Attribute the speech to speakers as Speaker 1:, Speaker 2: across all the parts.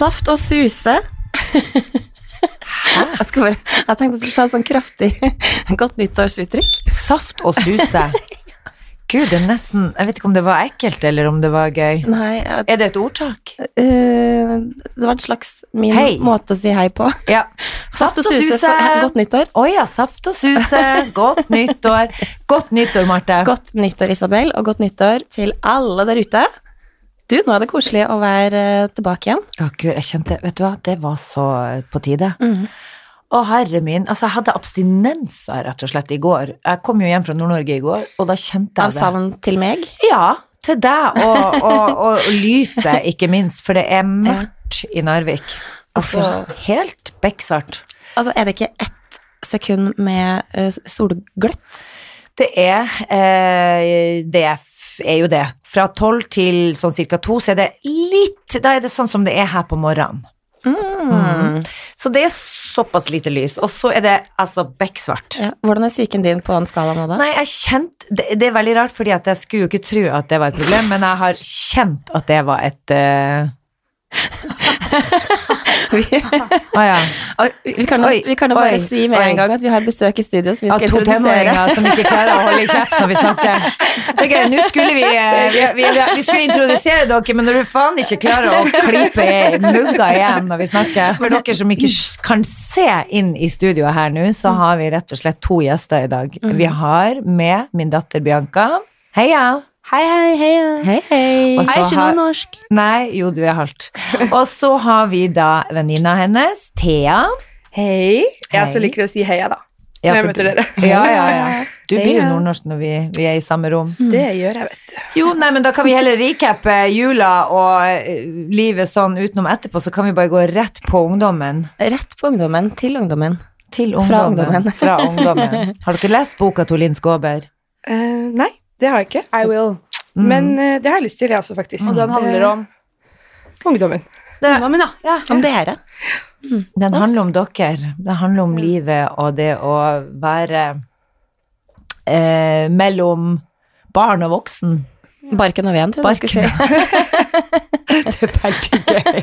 Speaker 1: Saft og suse. Jeg, bare, jeg tenkte jeg skulle ta et sånn kraftig godt nyttårsuttrykk.
Speaker 2: Saft og suse. Gud, det er nesten Jeg vet ikke om det var ekkelt, eller om det var gøy.
Speaker 1: Nei, jeg,
Speaker 2: Er det et ordtak?
Speaker 1: Uh, det var en slags min
Speaker 2: Hei.
Speaker 1: måte å si hei på.
Speaker 2: Ja.
Speaker 1: Saft og suse, suse. godt nyttår.
Speaker 2: Å ja, saft og suse. Godt nyttår. Godt nyttår, Marte.
Speaker 1: Godt nyttår, Isabel, og godt nyttår til alle der ute. Du, nå er det koselig å være eh, tilbake igjen.
Speaker 2: Gud, jeg kjente Vet du hva, det var så på tide.
Speaker 1: Mm.
Speaker 2: Å herre min, altså jeg hadde abstinenser rett og slett i går. Jeg kom jo hjem fra Nord-Norge i går, og da kjente jeg det.
Speaker 1: savn til meg.
Speaker 2: Ja, til deg og, og, og lyset, ikke minst, for det er mørkt i Narvik. Altså, helt bekksvart.
Speaker 1: Altså, er det ikke ett sekund med eh, solgløtt?
Speaker 2: Det er eh, Det er jo det. Fra tolv til sånn cirka to, så er det litt Da er det sånn som det er her på morgenen.
Speaker 1: Mm.
Speaker 2: Så det er såpass lite lys. Og så er det altså bekksvart.
Speaker 1: Ja. Hvordan er psyken din på den skala nå, da?
Speaker 2: Nei, jeg kjent, det, det er veldig rart, fordi at jeg skulle jo ikke tro at det var et problem, men jeg har kjent at det var et eh,
Speaker 1: vi,
Speaker 2: Å ja.
Speaker 1: vi kan,
Speaker 2: Oi,
Speaker 1: vi kan jo bare si med
Speaker 2: oi.
Speaker 1: en gang at vi har besøk i studio som vi skal
Speaker 2: to
Speaker 1: introdusere.
Speaker 2: tenåringer som ikke klarer å holde kjeft når vi snakker. Det er gøy, nå skulle vi, eh, vi, vi, skulle introdusere dere, men når du faen ikke klarer å klype mugga igjen når vi snakker For dere som ikke kan se inn i studioet her nå, så har vi rett og slett to gjester i dag. Vi har med min datter Bianca. Heia!
Speaker 3: Hei, hei, hei.
Speaker 1: Hei, hei.
Speaker 2: Jeg
Speaker 3: Hei, ikke noe norsk.
Speaker 2: Nei, jo, du er halvt. Og så har vi da venninna hennes, Thea.
Speaker 3: Hei. Jeg også liker å si heia, da.
Speaker 2: Ja,
Speaker 3: Når jeg
Speaker 2: for
Speaker 3: møter dere.
Speaker 2: Ja, ja, ja. Du blir jo nordnorsk når vi, vi er i samme rom.
Speaker 3: Det gjør jeg, vet du.
Speaker 2: Jo, nei, men da kan vi heller recappe jula og eh, livet sånn utenom etterpå, så kan vi bare gå rett på ungdommen.
Speaker 1: Rett på ungdommen, til ungdommen.
Speaker 2: Til ungdommen.
Speaker 1: Fra
Speaker 2: ungdommen. Fra ungdommen. Har dere lest boka til Linn Skåber?
Speaker 3: Uh, nei, det har jeg ikke.
Speaker 4: I will.
Speaker 2: Mm.
Speaker 3: Men eh, det har jeg lyst til, jeg også, faktisk.
Speaker 4: Og den handler om
Speaker 3: Ungdommen.
Speaker 4: ungdommen, ja. ja.
Speaker 1: Om dere.
Speaker 2: Den handler om dere. Den handler om livet og det å være eh, mellom barn og voksen.
Speaker 1: Barken og veden, tror jeg du skulle si.
Speaker 2: Det er veldig gøy.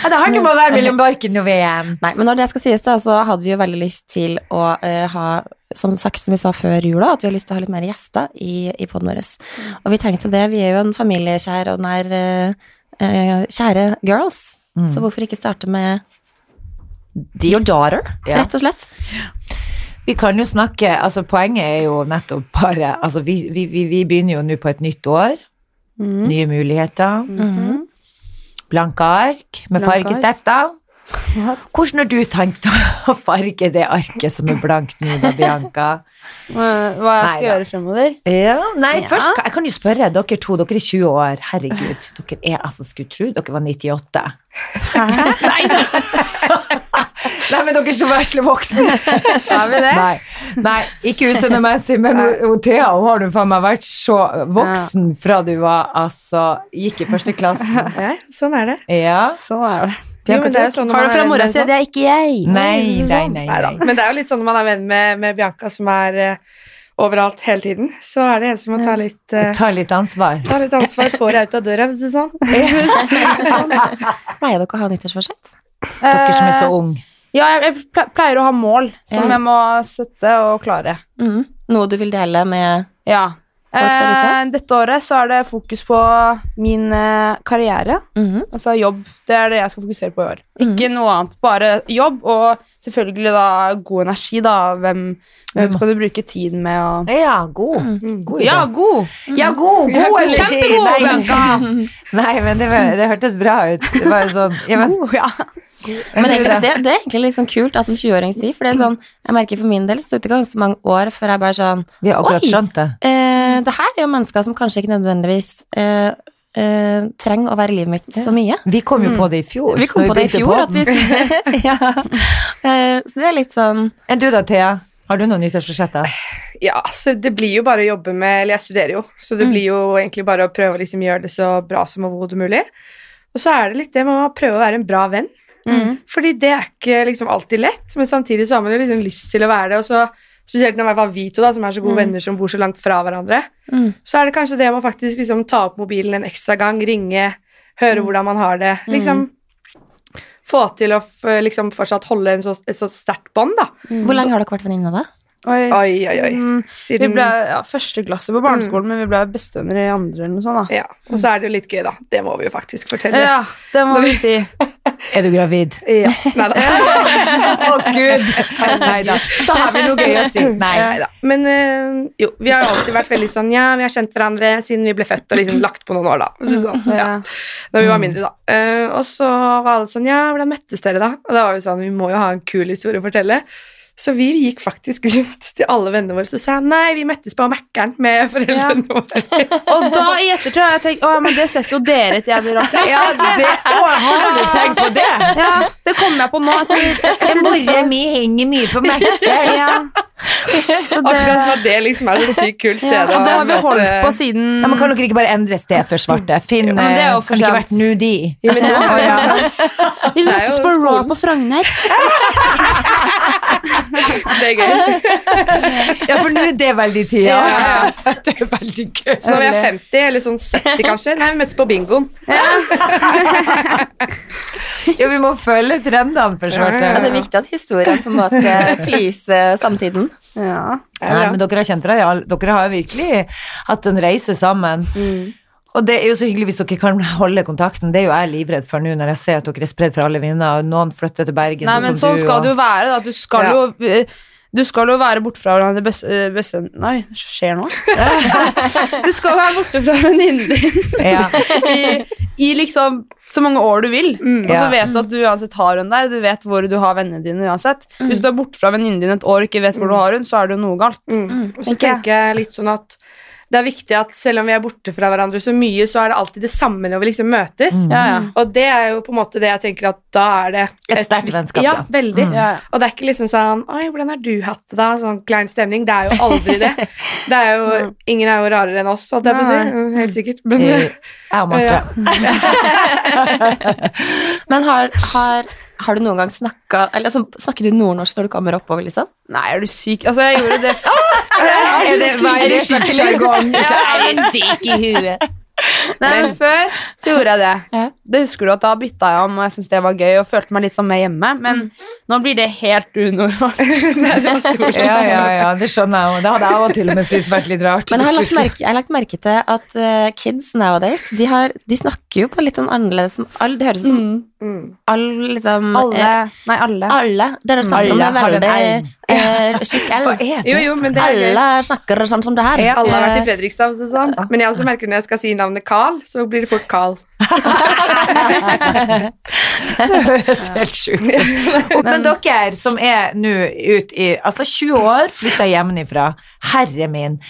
Speaker 2: Ja, det handler om å være mellom barken og veden.
Speaker 1: Nei, men når det skal sies, da, så hadde vi jo veldig lyst til å uh, ha, som sagt, som vi sa før jula, at vi har lyst til å ha litt mer gjester i, i poden vår. Og vi tenkte det, vi er jo en familiekjær og nær uh, kjære girls, så hvorfor ikke starte med your daughter,
Speaker 2: Ja.
Speaker 1: rett og slett?
Speaker 2: Vi kan jo snakke, altså Poenget er jo nettopp bare altså Vi, vi, vi, begynner jo nå på et nytt år. Nye muligheter.
Speaker 1: Mhm.
Speaker 2: Blanke ark med fargestifter. Hvordan har du tenkt å farge det arket som er blankt nå, da, Bianca?
Speaker 4: Hva jeg skal
Speaker 2: nei,
Speaker 4: gjøre fremover.
Speaker 2: Ja, nei,
Speaker 4: Ja.
Speaker 2: først Jeg kan jo spørre dere to, dere er 20 år. Herregud, dere er altså Skulle tro dere var 98. Hæ? Nei da! Nei, men dere er så vesle voksne.
Speaker 4: Er vi det?
Speaker 2: Nei, nei ikke utseendemessig, men Thea hun har du faen meg vært så voksen fra du var altså Gikk i første klasse.
Speaker 3: Ja, sånn er det.
Speaker 2: Ja.
Speaker 4: Sånn er det.
Speaker 3: Jo, men det er jo sånn
Speaker 4: Har du fra
Speaker 3: er
Speaker 4: mora si at jeg ikke jeg?
Speaker 2: Nei, nei, nei. Nei.
Speaker 3: Men det er jo litt sånn når man er venn med, med Bianca, som er uh, overalt hele tiden, så er det en som må ta litt, uh,
Speaker 2: Ta litt ansvar.
Speaker 3: ta litt ansvar, få deg ut av døra, hvis det er sånn.
Speaker 1: Pleier dere å ha nyttårsforsett?
Speaker 2: Dere som er så unge.
Speaker 4: Ja, jeg, pleier å ha mål som
Speaker 1: Ja.
Speaker 4: jeg må sette og klare.
Speaker 1: Mm. Noe du vil dele med
Speaker 4: Ja.
Speaker 1: Folk der ute?
Speaker 4: Eh, dette året så er det fokus på min eh, karriere,
Speaker 1: mm.
Speaker 4: altså jobb. Det er det jeg skal fokusere på i år. Ikke noe annet, bare jobb, og selvfølgelig da god energi, da. Hvem, hvem
Speaker 2: Hvem-
Speaker 4: skal du bruke tiden med og
Speaker 2: Ja, god. god.
Speaker 4: Ja, god!
Speaker 2: Ja, god, god energi!
Speaker 4: kjempegod,
Speaker 2: Nei. Nei, men det, var, det hørtes bra ut. Det var jo sånn ja, men,
Speaker 4: God, ja.
Speaker 1: Men egentlig, det, det er egentlig litt sånn kult at en 20-åring sier, for det er sånn, jeg merker for min del så tok det ganske mange år før jeg bare sånn,
Speaker 2: Vi har akkurat skjønt det.
Speaker 1: eh, det her er jo mennesker som kanskje ikke nødvendigvis eh, eh, trenger å være i livet mitt så mye.
Speaker 2: Vi kom jo på det i fjor.
Speaker 1: Vi kom
Speaker 2: på
Speaker 1: på det i fjor, at vi ja. eh, Så det er litt sånn
Speaker 2: Enn du da, Thea? Har du noen nyttårsforsetter?
Speaker 3: Ja, så det blir jo bare å jobbe med Eller jeg studerer jo, så det
Speaker 1: Mm.
Speaker 3: blir jo egentlig bare å prøve å liksom gjøre det så bra som overhodet mulig. Og så er det litt det med å prøve å være en bra venn.
Speaker 4: Mm.
Speaker 3: Fordi det er ikke liksom alltid lett, men samtidig så har man jo liksom lyst til å være det. Og så, spesielt når i hvert fall vi to, da, som er så gode venner som bor så langt fra hverandre,
Speaker 1: Mm.
Speaker 3: så er det kanskje det med å faktisk liksom ta opp mobilen en ekstra gang, ringe, høre hvordan man har det. Liksom få til å liksom fortsatt holde en så, et så sterkt bånd, da.
Speaker 1: Hvor lenge har dere vært venninner, da?
Speaker 4: Oi,
Speaker 3: Oi, oi, oi.
Speaker 4: siden- Vi ble ja, første klasse på barneskolen, men vi ble bestevenner i andre eller noe sånt. da.
Speaker 3: ja. Og så er det jo litt gøy, da. Det må vi jo faktisk fortelle.
Speaker 4: Ja, det må vi si.
Speaker 2: Er du gravid?
Speaker 3: Ja. Nei da.
Speaker 2: Å, gud! Nei da. Så har vi noe gøy å si. Nei.
Speaker 3: da. Men øh, jo, vi har jo alltid vært veldig sånn Ja, vi har kjent hverandre siden vi ble født, og liksom lagt på noen år, da. Sånn. Ja. Da vi var mindre, da. Uh, og så var alle sånn Ja, hvordan møttes dere, da? Og da var vi sånn Vi må jo ha en kul historie å fortelle. Så vi gikk faktisk rundt til alle vennene våre og sa nei, vi møttes på Mækkern med foreldrene våre.
Speaker 4: Og da i ettertid har jeg tenkt Å, men det setter jo dere et jævlig rart
Speaker 2: Ja, det, å, har du tenkt på det?
Speaker 4: Ja, det kom jeg på nå. at
Speaker 2: Mora mi henger mye på Mækkern.
Speaker 4: ja. Så det,
Speaker 3: Akkurat som at det liksom er et sykt kult sted
Speaker 4: ja, og det har vi holdt på siden
Speaker 2: Ja, men kan dere ikke bare endre sted for svarte? Finn,
Speaker 4: Ja, men det har
Speaker 2: eh, ikke vært nudi?
Speaker 3: Ja, men nå,
Speaker 2: Å, ja.
Speaker 4: Vi møttes på Raw på Frogner.
Speaker 3: Det er gøy.
Speaker 2: Ja, for nå er det veldig tida.
Speaker 3: Ja,
Speaker 2: Det er veldig gøy.
Speaker 3: Så når vi er 50, eller sånn 70 kanskje Nei, vi møtes på bingoen.
Speaker 2: Ja, vi må følge trendene for svarte.
Speaker 3: Ja,
Speaker 1: Ja, det er viktig at historien på en måte pleaser samtiden.
Speaker 4: Ja.
Speaker 2: ja. men dere har kjent dere, dere har virkelig hatt en reise sammen. Og det er jo så hyggelig hvis dere kan holde kontakten. Det er jo jeg livredd for nå når jeg ser at dere er spredd for alle vinder, og noen flytter til Bergen.
Speaker 4: Nei, men sånn skal det jo være. Da. Du skal
Speaker 3: Ja.
Speaker 4: jo eh, du skal jo være borte fra hverandre best, best, Nei, det skjer noe? du skal være borte fra venninnen din
Speaker 2: Ja.
Speaker 4: i, i liksom så mange år du vil. Og så
Speaker 2: Ja.
Speaker 4: vet du at du uansett har hun der. Du vet hvor du har vennene dine uansett. Hvis du er borte fra venninnen din et år og ikke vet hvor du har hun, så er det jo noe galt.
Speaker 3: Mm. Og så
Speaker 4: okay.
Speaker 3: tenker jeg litt sånn at det er viktig at selv om vi er borte fra hverandre så mye, så er det alltid det samme når vi liksom møtes.
Speaker 4: Ja, ja.
Speaker 3: Og det er jo på en måte det jeg tenker at da er det
Speaker 2: Et sterkt vennskap,
Speaker 3: Ja,
Speaker 2: ja.
Speaker 3: veldig.
Speaker 4: Ja.
Speaker 3: Og det er ikke liksom sånn Oi, hvordan har du hatt det, da? Sånn klein stemning. Det er jo aldri det. Det er jo Ingen er jo rarere enn oss, holdt jeg på å si. Helt sikkert. Men
Speaker 2: Jeg og Marte.
Speaker 1: Men har, har, har du noen gang snakka Eller altså, snakker du nordnorsk når du kommer oppover, liksom?
Speaker 4: Nei, er du syk? Altså, jeg gjorde det?
Speaker 2: Er
Speaker 1: du syk i huet?
Speaker 4: Nei, men før så gjorde jeg det.
Speaker 1: Ja.
Speaker 4: Det husker du at Da bytta jeg om, og jeg syntes det var gøy og følte meg litt som med hjemme. Men nå blir det helt unormalt.
Speaker 2: Ja, ja, ja, det skjønner jeg jo. Det hadde jeg også til og med syntes vært litt rart.
Speaker 1: Men jeg har, lagt merke, jeg har lagt merke til at uh, kids nowadays, de, har, de snakker jo på litt sånn annerledes all, Det høres ut som
Speaker 3: mm.
Speaker 1: all liksom
Speaker 4: Alle
Speaker 1: eh,
Speaker 4: Nei, alle.
Speaker 1: Alle. Dere snakker om det veldig eh, tjukk L.
Speaker 2: Er det?
Speaker 3: Jo, jo, men det er.
Speaker 1: Alle snakker sånn som det her.
Speaker 2: Ja.
Speaker 3: Alle har vært i Fredrikstad, sånn. men jeg også merker når jeg skal si navnet Carl, så blir det fort Carl.
Speaker 2: Det høres helt sjukt ut. Men dere som er nå ut i Altså 20 år, flytta hjemmefra. Herre min.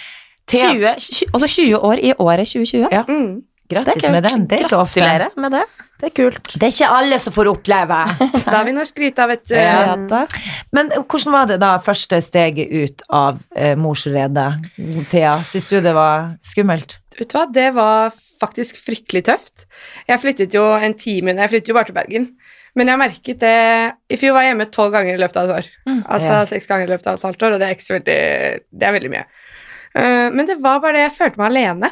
Speaker 2: Thea,
Speaker 1: 20, 20, også 20 år i året 2020.
Speaker 2: Ja.
Speaker 3: Mm.
Speaker 2: grattis med den. Det er ikke ofte.
Speaker 1: Gratulerer med det.
Speaker 4: Det er kult.
Speaker 2: Det er ikke alle som får oppleve.
Speaker 3: Da har vi noe å skryte av, vet du.
Speaker 2: Ja. Men hvordan var det da første steget ut av eh, morsredet? Thea, syns du det var skummelt?
Speaker 3: Vet du hva, det var faktisk fryktelig tøft. Jeg flyttet jo en time Jeg flyttet jo bare til Bergen. Men jeg merket det I fjor var jeg hjemme tolv ganger i løpet av et år. altså
Speaker 2: ja.
Speaker 3: seks ganger i løpet av et halvt år, og det er ikke så veldig Det er veldig mye. Uh, men det var bare det jeg følte meg alene.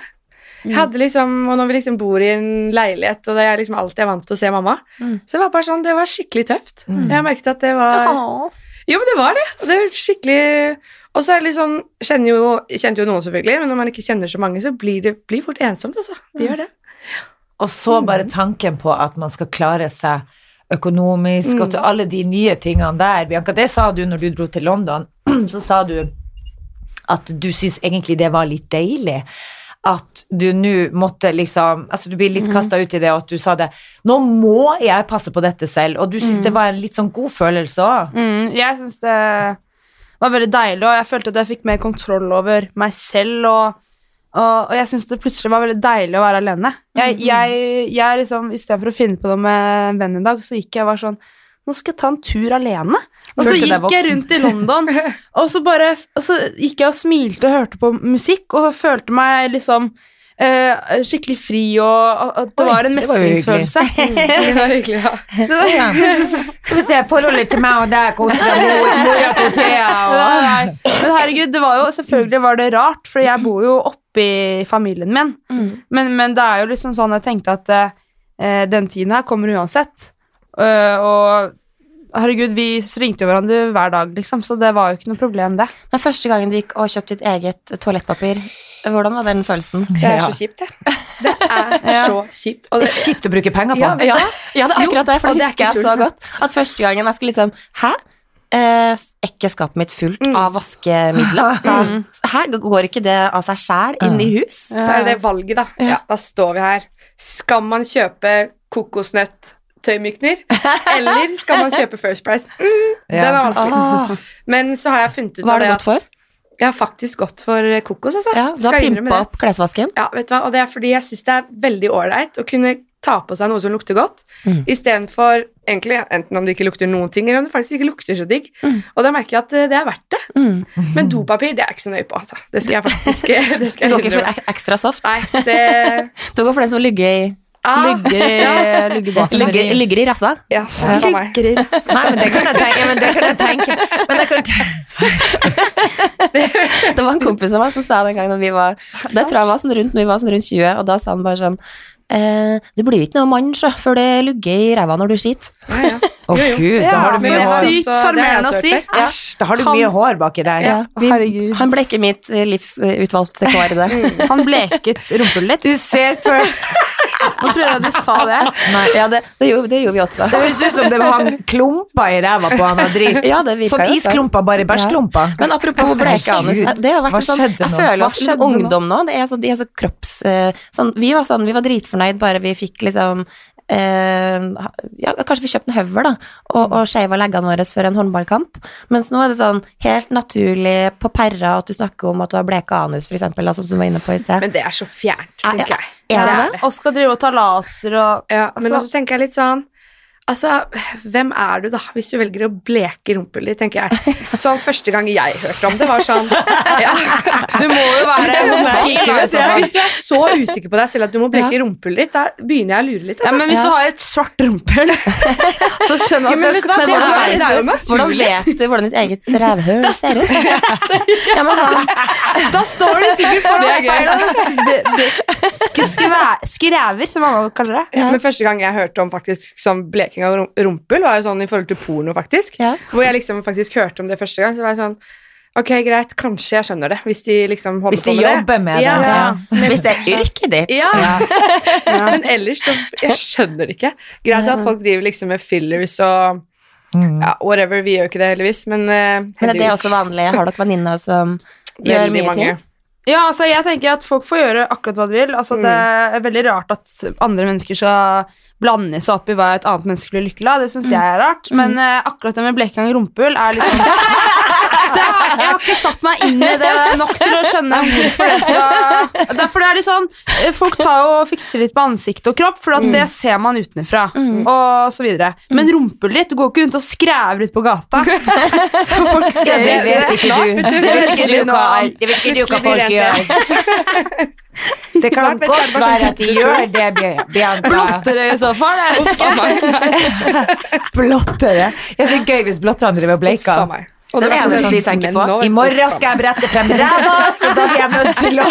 Speaker 3: Jeg hadde liksom, og når vi liksom bor i en leilighet, og det er liksom alltid jeg vant til å se mamma,
Speaker 1: Mm.
Speaker 3: så det var bare sånn, det var skikkelig tøft. Jeg merket at det var
Speaker 1: Åh.
Speaker 3: Jo, men det var det. Det er skikkelig Og så er det litt sånn Kjenner jo, kjente jo noen, selvfølgelig, men når man ikke kjenner så mange, så blir det blir fort ensomt, altså. Det gjør det.
Speaker 2: Og så bare tanken på at man skal klare seg økonomisk og til alle de nye tingene der. Bianca, det sa du når du dro til London. Så sa du at du syns egentlig det var litt deilig. At du nå måtte liksom Altså, du blir litt kasta ut i det, og at du sa det Nå må jeg passe på dette selv. Og du syns det var en litt sånn god følelse òg.
Speaker 4: Mm, jeg syns det var veldig deilig, og jeg følte at jeg fikk mer kontroll over meg selv. Og, og, og jeg syns det plutselig var veldig deilig å være alene. Jeg, jeg, jeg liksom, Istedenfor å finne på noe med en venn en dag, så gikk jeg og var sånn Nå skal jeg ta en tur alene. Og så gikk jeg rundt i London, og så bare Og så gikk jeg og smilte og hørte på musikk, og følte meg liksom eh, skikkelig fri, og og at det
Speaker 2: Oi,
Speaker 4: var en mestringsfølelse.
Speaker 3: Det var hyggelig, ja.
Speaker 2: Ja. Skal vi se, forholdet til meg og deg kontra til Thea og.
Speaker 4: Men herregud, det var jo, selvfølgelig var det rart, for jeg bor jo oppi familien min. Men, men det er jo liksom sånn jeg tenkte at eh, den tiden her kommer uansett. Uh, og herregud, vi ringte jo hverandre hver dag, liksom, så det var jo ikke noe problem, det.
Speaker 1: Men første gangen du gikk og kjøpte ditt eget toalettpapir, hvordan var den følelsen?
Speaker 3: Det er så kjipt, det. Det er så kjipt. Og
Speaker 2: Det
Speaker 3: det,
Speaker 2: er kjipt å bruke penger på.
Speaker 3: Ja,
Speaker 1: Ja, ja, det er akkurat det, for det
Speaker 3: det er
Speaker 1: husker jeg så godt. At første gangen jeg skulle liksom Hæ? Eh, er ikke skapet mitt fullt
Speaker 3: Mm.
Speaker 1: av vaskemidler?
Speaker 4: Mm.
Speaker 1: Her går ikke det av seg sjæl inn i hus?
Speaker 3: så er det det valget, da. Ja, da står vi her. Skal man kjøpe kokosnøtt-tøymykner, eller skal man kjøpe First Price? Mm,
Speaker 2: Ja.
Speaker 3: Den er vanskelig.
Speaker 1: Ah,
Speaker 3: Men så har jeg funnet ut
Speaker 1: hva
Speaker 3: av
Speaker 1: du
Speaker 3: det
Speaker 1: at for?
Speaker 3: Jeg har faktisk gått for kokos, altså.
Speaker 1: Ja, du har
Speaker 3: Skal
Speaker 1: pimpa opp klesvasken?
Speaker 3: Ja, vet du hva, og det er fordi jeg syns det er veldig ålreit å kunne ta på seg noe som lukter godt,
Speaker 1: Mm.
Speaker 3: istedenfor egentlig enten om det ikke lukter noen ting, eller om det faktisk ikke lukter så digg.
Speaker 1: Mm.
Speaker 3: Og da merker jeg at eh, det er verdt det.
Speaker 1: Mm.
Speaker 3: Men dopapir det er jeg ikke så nøye på, altså. Det skal jeg faktisk det
Speaker 1: Du går ikke for ekstra soft?
Speaker 3: Nei, det
Speaker 1: Du går for det som ligger i,
Speaker 3: ah,
Speaker 4: Lugger i luggebåsen.
Speaker 1: ligger, ligger i rassa?
Speaker 3: Ja, for meg.
Speaker 4: Lugger i
Speaker 2: Nei, men det kan jeg tenke. Men det kan jeg tenke. Men det, kan tenke.
Speaker 1: Det var en kompis av meg som sa det en gang Da vi var Det tror jeg var sånn rundt når vi var sånn rundt 20, og da sa han bare sånn eh, Du blir ikke noe mann, sjø, før det lugger i ræva når du skiter.
Speaker 3: Ja, ja.
Speaker 2: Å
Speaker 3: Jo, jo.
Speaker 2: gud, da har du mye hår.
Speaker 4: sykt
Speaker 3: det
Speaker 4: sjarmerende å si.
Speaker 2: Æsj, da har du
Speaker 4: Han-
Speaker 2: mye hår baki der.
Speaker 1: Ja, vi,
Speaker 4: herregud.
Speaker 1: han bleker mitt livsutvalgte livs eh, kår der.
Speaker 4: Han bleket rumpehullet litt.
Speaker 2: Du ser først
Speaker 4: Nå trodde jeg du sa det.
Speaker 2: Nei.
Speaker 1: Ja, det, det, gjorde, det gjorde vi også.
Speaker 2: Det høres ut som det hang klumper i ræva på han av drit.
Speaker 1: Ja, det
Speaker 2: Sånn
Speaker 1: sånn.
Speaker 2: isklumper, bare bæsjklumper.
Speaker 1: Men apropos bleke anus,
Speaker 2: Herregud,
Speaker 1: det har vært
Speaker 2: hva
Speaker 1: sånn, jeg føler at
Speaker 2: nå?
Speaker 1: ungdom nå, det er så, de er så kropps... eh, sånn, vi var sånn, vi var dritfornøyd bare vi fikk liksom eh, ja, kanskje vi kjøpte en høvel da, og, og skjeva leggene våre for en håndballkamp. Mens nå er det sånn helt naturlig på perra at du snakker om at du har bleka anus, eksempel, altså, som du var inne på i sted.
Speaker 3: Men det er så fjernt,
Speaker 1: Ja,
Speaker 3: tenker jeg.
Speaker 1: Ja,
Speaker 3: Ja,
Speaker 1: det?
Speaker 4: Og skal drive og ta laser og
Speaker 3: Ja, men
Speaker 4: så.
Speaker 3: også tenker jeg litt sånn Altså, hvem er du da, hvis du velger å bleke rumpehullet ditt, tenker jeg. Sånn første gang jeg hørte om det, var sånn ja.
Speaker 4: Du må jo være homofil.
Speaker 3: vet. Hvis du er så usikker på deg selv at du må bleke rumpehullet ditt, da begynner jeg å lure litt.
Speaker 4: Ja,
Speaker 3: Altså.
Speaker 4: men hvis du har et svart rumpehull, så skjønner
Speaker 3: Ja,
Speaker 4: jeg at
Speaker 3: vet hva,
Speaker 1: Men
Speaker 3: det
Speaker 1: hvordan
Speaker 3: det er
Speaker 1: vet, du, hvordan vet du hvordan ditt eget rævhull ser ut? Ja, men sånn,
Speaker 4: Da står du sikkert foran speilet og skvæ- skrever, som mamma kaller det.
Speaker 3: Ja, men første gang jeg hørte om faktisk sånn bleking av rumpel var jo sånn i forhold til porno, faktisk.
Speaker 1: Ja.
Speaker 3: Hvor jeg liksom faktisk hørte om det første gang, så var jeg sånn Ok, greit, kanskje jeg skjønner det, hvis de liksom holder
Speaker 2: Hvis de
Speaker 3: på med det.
Speaker 2: jobber med det.
Speaker 3: Ja.
Speaker 2: Ja.
Speaker 1: hvis det er yrket ditt.
Speaker 3: Ja,
Speaker 2: Ja.
Speaker 3: men ellers så Jeg skjønner det ikke. Greit at folk driver liksom med fillers og
Speaker 2: Mm.
Speaker 3: ja, whatever. Vi gjør jo ikke det, heldigvis, men uh,
Speaker 1: Men er det også vanlig? Har dere venninner som gjør
Speaker 3: veldig
Speaker 1: mye
Speaker 3: mange.
Speaker 1: ting?
Speaker 4: Ja, altså jeg tenker at folk får gjøre akkurat hva de vil. Altså Det er veldig rart at andre mennesker skal blande seg opp i hva et annet menneske blir lykkelig av. Det syns jeg er rart. Men uh, akkurat det med bleking i rumpehull er liksom det har, Jeg har ikke satt meg inn i det nok til å skjønne hvorfor det skal Derfor det er litt sånn eh, Folk tar jo og fikser litt på ansikt og kropp, for at det ser man utenfra. Og så videre. Men rumpehullet ditt Du går ikke rundt og skræver ut på gata. Så folk
Speaker 2: Ja,
Speaker 4: ser
Speaker 2: det
Speaker 4: ikke
Speaker 2: vet ikke du. Det vet ikke du hva, det vet ikke du hva folk gjør. Det kan
Speaker 3: Snart
Speaker 2: godt være at de gjør det, Bi- Bianca.
Speaker 4: Blottere i så fall. Er det?
Speaker 2: Blottere. Ja, det er gøy hvis blotterne driver og bleiker.
Speaker 3: Og
Speaker 1: Det er
Speaker 3: verste
Speaker 1: det
Speaker 3: sånn,
Speaker 1: de tenker på.
Speaker 2: I morgen skal jeg brette frem ræva, så da blir jeg nødt til å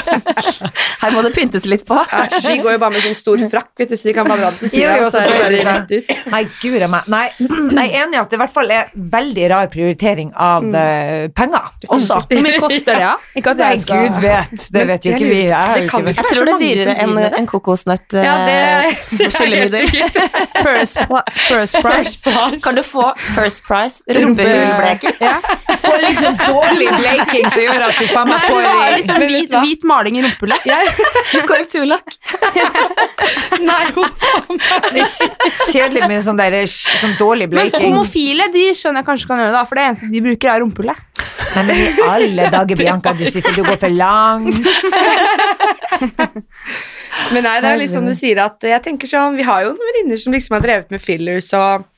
Speaker 1: Her må det pyntes litt på.
Speaker 3: Æsj, vi går jo bare med sånn stor frakk, vet du, så de kan bare dra den til sida, er det.
Speaker 2: Nei, gud meg. Nei, jeg er enig i at det i hvert fall er veldig rar prioritering av eh, penger også.
Speaker 4: Hvor mye koster det, da? Ikke at
Speaker 2: Nei,
Speaker 4: skal
Speaker 2: gud vet. Det vet jo ikke vi. Jeg
Speaker 3: Det
Speaker 2: ikke
Speaker 1: Jeg tror det er dyrere enn
Speaker 3: det.
Speaker 1: en kokosnøtt
Speaker 3: Ja,
Speaker 1: eh,
Speaker 3: det
Speaker 1: skyllemiddel.
Speaker 4: First, first price.
Speaker 1: Kan du få First Price rumpehullbleker?
Speaker 2: Får litt sånn dårlig bleking som gjør at du faen meg får
Speaker 4: liksom hvit, hvit maling i rumpehullet.
Speaker 1: Korrekturlakk?
Speaker 3: Nei,
Speaker 2: kjedelig med sånn, der, sånn dårlig
Speaker 4: Men
Speaker 2: bleking.
Speaker 4: homofile de skjønner jeg kanskje kan gjøre det, for det eneste de bruker, er rumpehullet.
Speaker 2: Men i alle dager, Bianca, du synes du går for langt.
Speaker 3: Men nei, det er litt sånn du sier at jeg tenker sånn Vi har jo noen venninner som liksom har drevet med fillers og,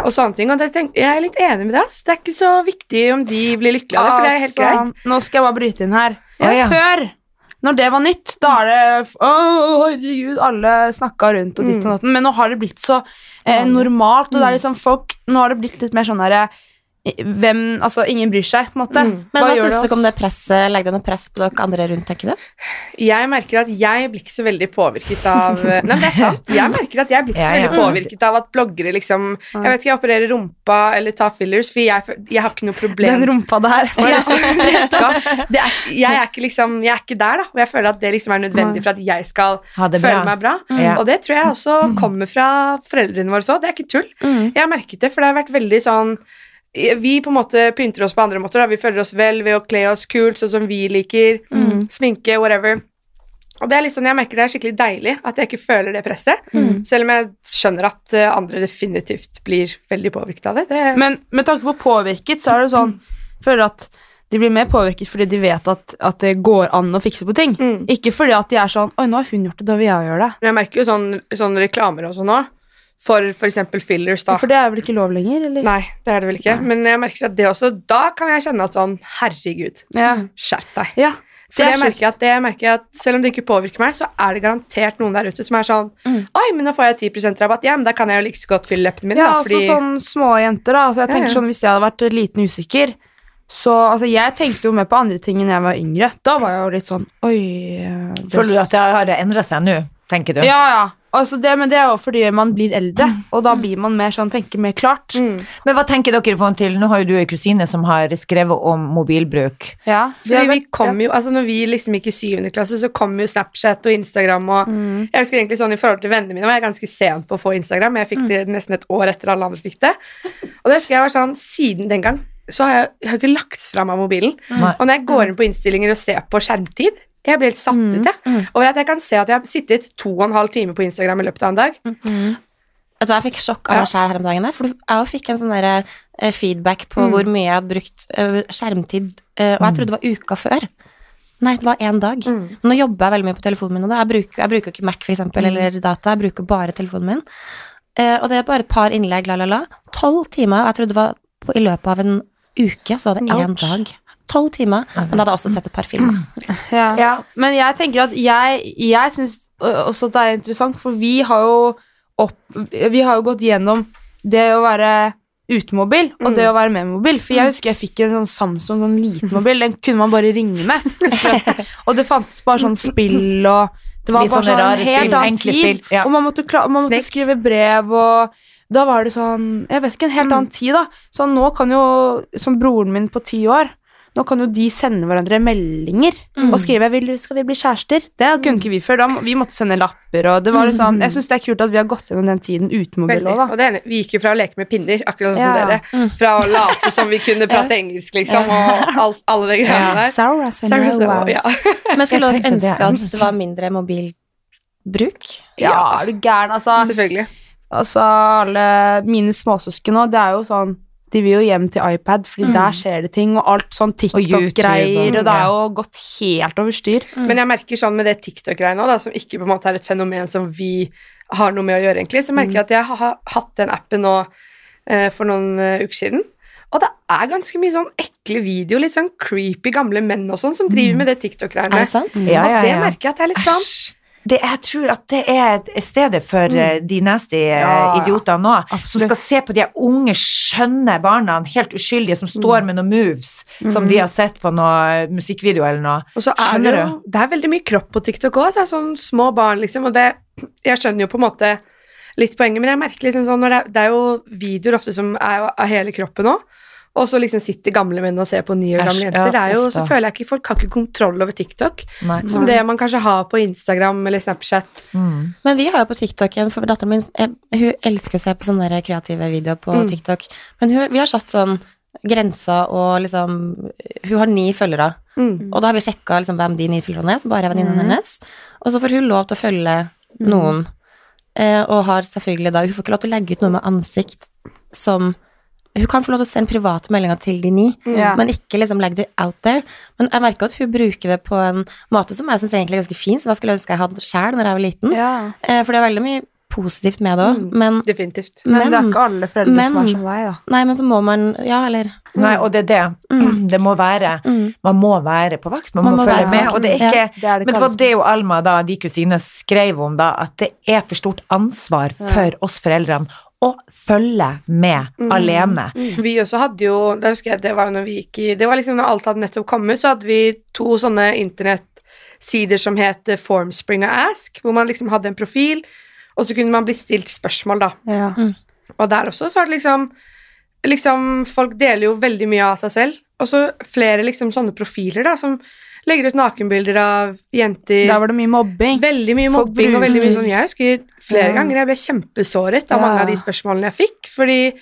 Speaker 3: og sånne ting, og det tenk, jeg er litt enig med deg. Det er ikke så viktig om de blir lykkelige av det, for det er helt greit.
Speaker 4: Altså, Nå skal jeg bare bryte inn her.
Speaker 2: Ja, ja.
Speaker 4: Før, når det var nytt, da er det Å, herregud, alle snakka rundt og ditt og datten. Men nå har det blitt så eh, normalt, og det er liksom folk Nå har det blitt litt mer sånn derre hvem Altså, ingen bryr seg, på en måte.
Speaker 3: Mm.
Speaker 1: Men hva,
Speaker 4: gjør
Speaker 1: syns du om det presset? Legger det noe press på dere andre rundt, tenker du?
Speaker 3: Jeg merker at jeg blir ikke så veldig påvirket av Nei, men det er sant. Jeg merker at jeg blir ikke så veldig påvirket av at bloggere liksom Jeg vet ikke, jeg opererer rumpa eller tar fillers, for jeg, jeg har ikke noe problem
Speaker 4: Den rumpa der.
Speaker 3: Ja, så spredt, ass. Er, jeg er ikke liksom Jeg er ikke der, da. Og jeg føler at det liksom er nødvendig for at jeg skal føle meg bra.
Speaker 2: Mm.
Speaker 3: Og det tror jeg også kommer fra foreldrene våre òg. Det er ikke tull.
Speaker 1: Mm.
Speaker 3: Jeg har merket det, for det har vært veldig sånn vi på en måte pynter oss på andre måter. Da. Vi føler oss vel ved å kle oss kult, sånn som vi liker.
Speaker 1: Mm.
Speaker 3: Sminke, whatever. Og det er liksom, Jeg merker det er skikkelig deilig at jeg ikke føler det presset.
Speaker 1: Mm.
Speaker 3: Selv om jeg skjønner at eh, andre definitivt blir veldig påvirket av det. det
Speaker 4: Men med tanke på påvirket, så er det sånn føler at de blir mer påvirket fordi de vet at, at det går an å fikse på ting.
Speaker 3: Mm.
Speaker 4: Ikke fordi at de er sånn Oi, nå har hun gjort det, da vil jeg gjøre det.
Speaker 3: Jeg merker jo sånn, sånn reklamer og sånn òg. For f.eks. fillers, da.
Speaker 4: For det er vel ikke lov lenger, eller?
Speaker 3: Nei, det er det vel ikke. Men jeg merker at det også Da kan jeg kjenne at sånn Herregud,
Speaker 4: Ja.
Speaker 3: skjerp deg.
Speaker 4: ja.
Speaker 3: For
Speaker 4: Det er
Speaker 3: jeg merker, at det, jeg merker at selv om det ikke påvirker meg, så er det garantert noen der ute som er sånn
Speaker 1: Mm.
Speaker 3: Oi, men nå får jeg 10% rabatt. Ja, men da kan jeg jo like så godt fylle leppene mine,
Speaker 4: Ja,
Speaker 3: da.
Speaker 4: altså
Speaker 3: Fordi
Speaker 4: sånn små jenter, da. Altså, jeg
Speaker 3: Ja,
Speaker 4: tenker
Speaker 3: ja.
Speaker 4: sånn, Hvis jeg hadde vært liten usikker Så altså, jeg tenkte jo mer på andre ting enn jeg var yngre. Da var jeg jo litt sånn Oi det-
Speaker 2: Føler du at det har endra seg nå, tenker du?
Speaker 4: Ja, ja. Altså det, men det er jo fordi man blir eldre, og da blir man mer sånn, tenker mer klart.
Speaker 3: mm.
Speaker 2: Men hva tenker dere på til Nå har jo du en kusine som har skrevet om mobilbruk.
Speaker 4: Ja,
Speaker 3: Fordi vi kom jo, altså når vi liksom gikk i syvende klasse, så kom jo Snapchat og Instagram og
Speaker 4: Mm.
Speaker 3: Jeg husker egentlig sånn i forhold til vennene mine var jeg ganske sent på å få Instagram. Jeg fikk det nesten et år etter alle andre fikk det. Og det husker jeg var sånn, siden den gang så har jeg, jeg har ikke lagt fra meg mobilen.
Speaker 2: Mm.
Speaker 3: Og når jeg går inn på innstillinger og ser på skjermtid, jeg blir helt satt
Speaker 4: Mm.
Speaker 3: ut, jeg. Over at jeg kan se at jeg har sittet to og en halv time på Instagram i løpet av en dag.
Speaker 1: Mm. Altså, Jeg fikk sjokk av meg sjæl her om dagen. For jeg fikk en sånn der, eh, feedback på
Speaker 3: Mm.
Speaker 1: hvor mye jeg hadde brukt eh, skjermtid, eh, og jeg trodde det var uka før. Nei, det var én dag.
Speaker 3: Mm.
Speaker 1: Nå jobber jeg veldig mye på telefonen min, og. Jeg bruker, jeg bruker ikke Mac for eksempel, eller data, jeg bruker bare telefonen min. Eh, og det er bare et par innlegg, la, la, la. Tolv timer, og jeg trodde det var på, i løpet av en uke, så var det én dag. Tolv timer, men da hadde jeg også sett et par filmer.
Speaker 4: Ja.
Speaker 2: Ja.
Speaker 4: Men jeg tenker at jeg, jeg syns også at det er interessant, for vi har jo opp, Vi har jo gått gjennom det å være utemobil og det å være med mobil. For jeg husker jeg fikk en sånn Samsung, sånn liten mobil. Den kunne man bare ringe med. Og det fantes bare sånn spill og Det var
Speaker 2: Litt
Speaker 4: bare sånn en helt annen tid.
Speaker 2: spill, ja.
Speaker 4: Og man måtte, man måtte skrive brev og Da var det sånn Jeg vet ikke, en helt annen tid, da. Så nå kan jo, som broren min på ti år nå kan jo de sende hverandre meldinger og skrive vil, 'Skal vi bli kjærester?' Det kunne ikke vi før. Da, vi måtte sende lapper, og det var liksom Jeg syns det er kult at vi har gått gjennom den tiden uten mobil òg, da.
Speaker 3: Og det ene, vi gikk jo fra å leke med pinner, akkurat sånn som
Speaker 4: Ja.
Speaker 3: dere, fra å late som vi kunne prate engelsk, liksom, og alt, alle de greiene der.
Speaker 4: Sarah
Speaker 3: Sarah, Sarah, ja.
Speaker 1: Men skulle
Speaker 2: Jeg
Speaker 1: dere ønske at det var mindre mobilbruk?
Speaker 4: Ja, er du gæren, altså?
Speaker 3: Selvfølgelig.
Speaker 4: Altså, alle mine småsøsken nå, det er jo sånn De vil jo hjem til iPad, fordi
Speaker 1: Mm.
Speaker 4: der skjer det ting, og alt sånn TikTok-greier, og det er jo gått helt over styr.
Speaker 3: Men jeg merker sånn med det TikTok-greiene òg, som ikke på en måte er et fenomen som vi har noe med å gjøre, egentlig, så merker jeg at jeg har hatt den appen nå eh, for noen eh, uker siden. Og det er ganske mye sånn ekle videoer, litt sånn creepy gamle menn og sånn, som driver med det
Speaker 1: Er
Speaker 3: TikTok-greiene.
Speaker 1: det sant?
Speaker 2: Ja, ja,
Speaker 3: Og det merker jeg at det er litt sånn.
Speaker 2: Det, jeg tror at det er et stedet for mm. de nasty eh,
Speaker 3: Ja,
Speaker 2: idiotene nå, som skal se på de unge, skjønne barna, helt uskyldige, som står med noen moves som de har sett på noe musikkvideo eller noe.
Speaker 3: Og så er det jo, du? Det er veldig mye kropp på TikTok òg. Sånn små barn, liksom. Og det Jeg skjønner jo på en måte litt poenget, men jeg merker liksom sånn når det, det er jo videoer ofte som er av hele kroppen òg. Og så liksom sitter gamle menn og ser på ni år gamle jenter. ja, det er jo,
Speaker 2: ofte.
Speaker 3: så føler jeg ikke folk har ikke kontroll over TikTok.
Speaker 2: Nei.
Speaker 3: Som det man kanskje har på Instagram eller Snapchat.
Speaker 2: Mm.
Speaker 1: Men vi har jo på TikTok en, for datteren min Hun elsker å se på sånne kreative videoer på
Speaker 3: Mm.
Speaker 1: TikTok. Men hun, vi har satt sånn grenser og liksom Hun har ni følgere.
Speaker 3: Mm.
Speaker 1: Og da har vi sjekka liksom, hvem de ni følgerne er, som bare er venninnen
Speaker 2: Mhm.
Speaker 1: hennes. Og så får hun lov til å følge noen. Eh, og har selvfølgelig da Hun får ikke lov til å legge ut noe med ansikt som Hun kan få lov til å sende private meldinger til de ni,
Speaker 4: Ja.
Speaker 1: men ikke liksom legge det out there. Men jeg merker at hun bruker det på en måte som jeg syns egentlig er ganske fin, som jeg skulle ønske jeg hadde sjæl når jeg var liten.
Speaker 4: Ja.
Speaker 1: Eh, for det er veldig mye positivt med det òg,
Speaker 3: Mm.
Speaker 1: men
Speaker 3: Definitivt.
Speaker 4: Men, det er ikke alle foreldre som
Speaker 1: men-
Speaker 4: er som deg, da.
Speaker 1: Nei, men så må man Ja, eller
Speaker 2: Nei, og det er det. Det må være
Speaker 1: mm.
Speaker 2: Man må være på vakt, man,
Speaker 1: Man
Speaker 2: må,
Speaker 1: må
Speaker 2: følge med. Og det er ikke, ja,
Speaker 4: Det er det
Speaker 2: Men det var det jo Alma, da, de kusinene, skrev om, da, at det er for stort ansvar for oss foreldrene å følge med alene.
Speaker 3: Vi også hadde jo Det husker jeg, det var jo når vi gikk i Det var liksom når alt hadde nettopp kommet, så hadde vi to sånne internettsider som het eh, Formspring og Ask, hvor man liksom hadde en profil, og så kunne man bli stilt spørsmål, da.
Speaker 4: Ja.
Speaker 3: Og der også så var det liksom Liksom, folk deler jo veldig mye av seg selv, og så flere liksom sånne profiler, da, som legger ut nakenbilder av jenter
Speaker 4: Da var det mye mobbing.
Speaker 3: Veldig mye
Speaker 4: Folk
Speaker 3: mobbing og veldig mye sånn Jeg husker flere
Speaker 4: Ja.
Speaker 3: ganger jeg ble kjempesåret av
Speaker 4: Ja.
Speaker 3: mange av de spørsmålene jeg fikk, fordi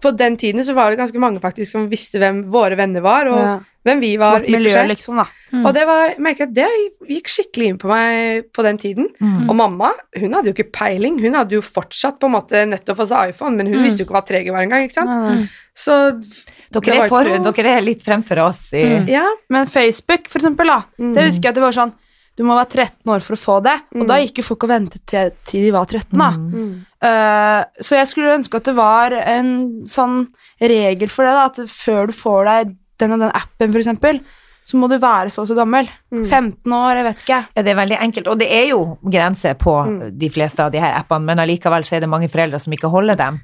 Speaker 3: på den tiden så var det ganske mange faktisk som visste hvem våre venner var, og
Speaker 4: Ja.
Speaker 3: hvem vi var.
Speaker 4: Vårt miljø, liksom, da.
Speaker 3: Og det var, merket at det gikk skikkelig inn på meg på den tiden.
Speaker 2: Mm.
Speaker 3: Og mamma hun hadde jo ikke peiling, hun hadde jo fortsatt på en måte nettopp fått seg iPhone, men hun visste jo ikke hva 3G var engang. ikke sant? Så
Speaker 2: Dere er, for, dere er litt fremfor oss i
Speaker 3: Ja.
Speaker 4: Men Facebook, for eksempel, da.
Speaker 3: Mm.
Speaker 4: Det husker jeg at det var sånn Du må være 13 år for å få det. Og
Speaker 3: Mm.
Speaker 4: da gikk jo folk og ventet til, til de var 13, da.
Speaker 2: Mm.
Speaker 3: Mm.
Speaker 4: Eh, så jeg skulle ønske at det var en sånn regel for det, da, at før du får deg den og den appen, for eksempel, så må du være så og så gammel.
Speaker 3: Mm.
Speaker 4: 15 år, jeg vet ikke.
Speaker 2: Ja, det er veldig enkelt, og det er jo grenser på
Speaker 3: Mm.
Speaker 2: de fleste av de her appene, men allikevel så er det mange foreldre som ikke holder dem.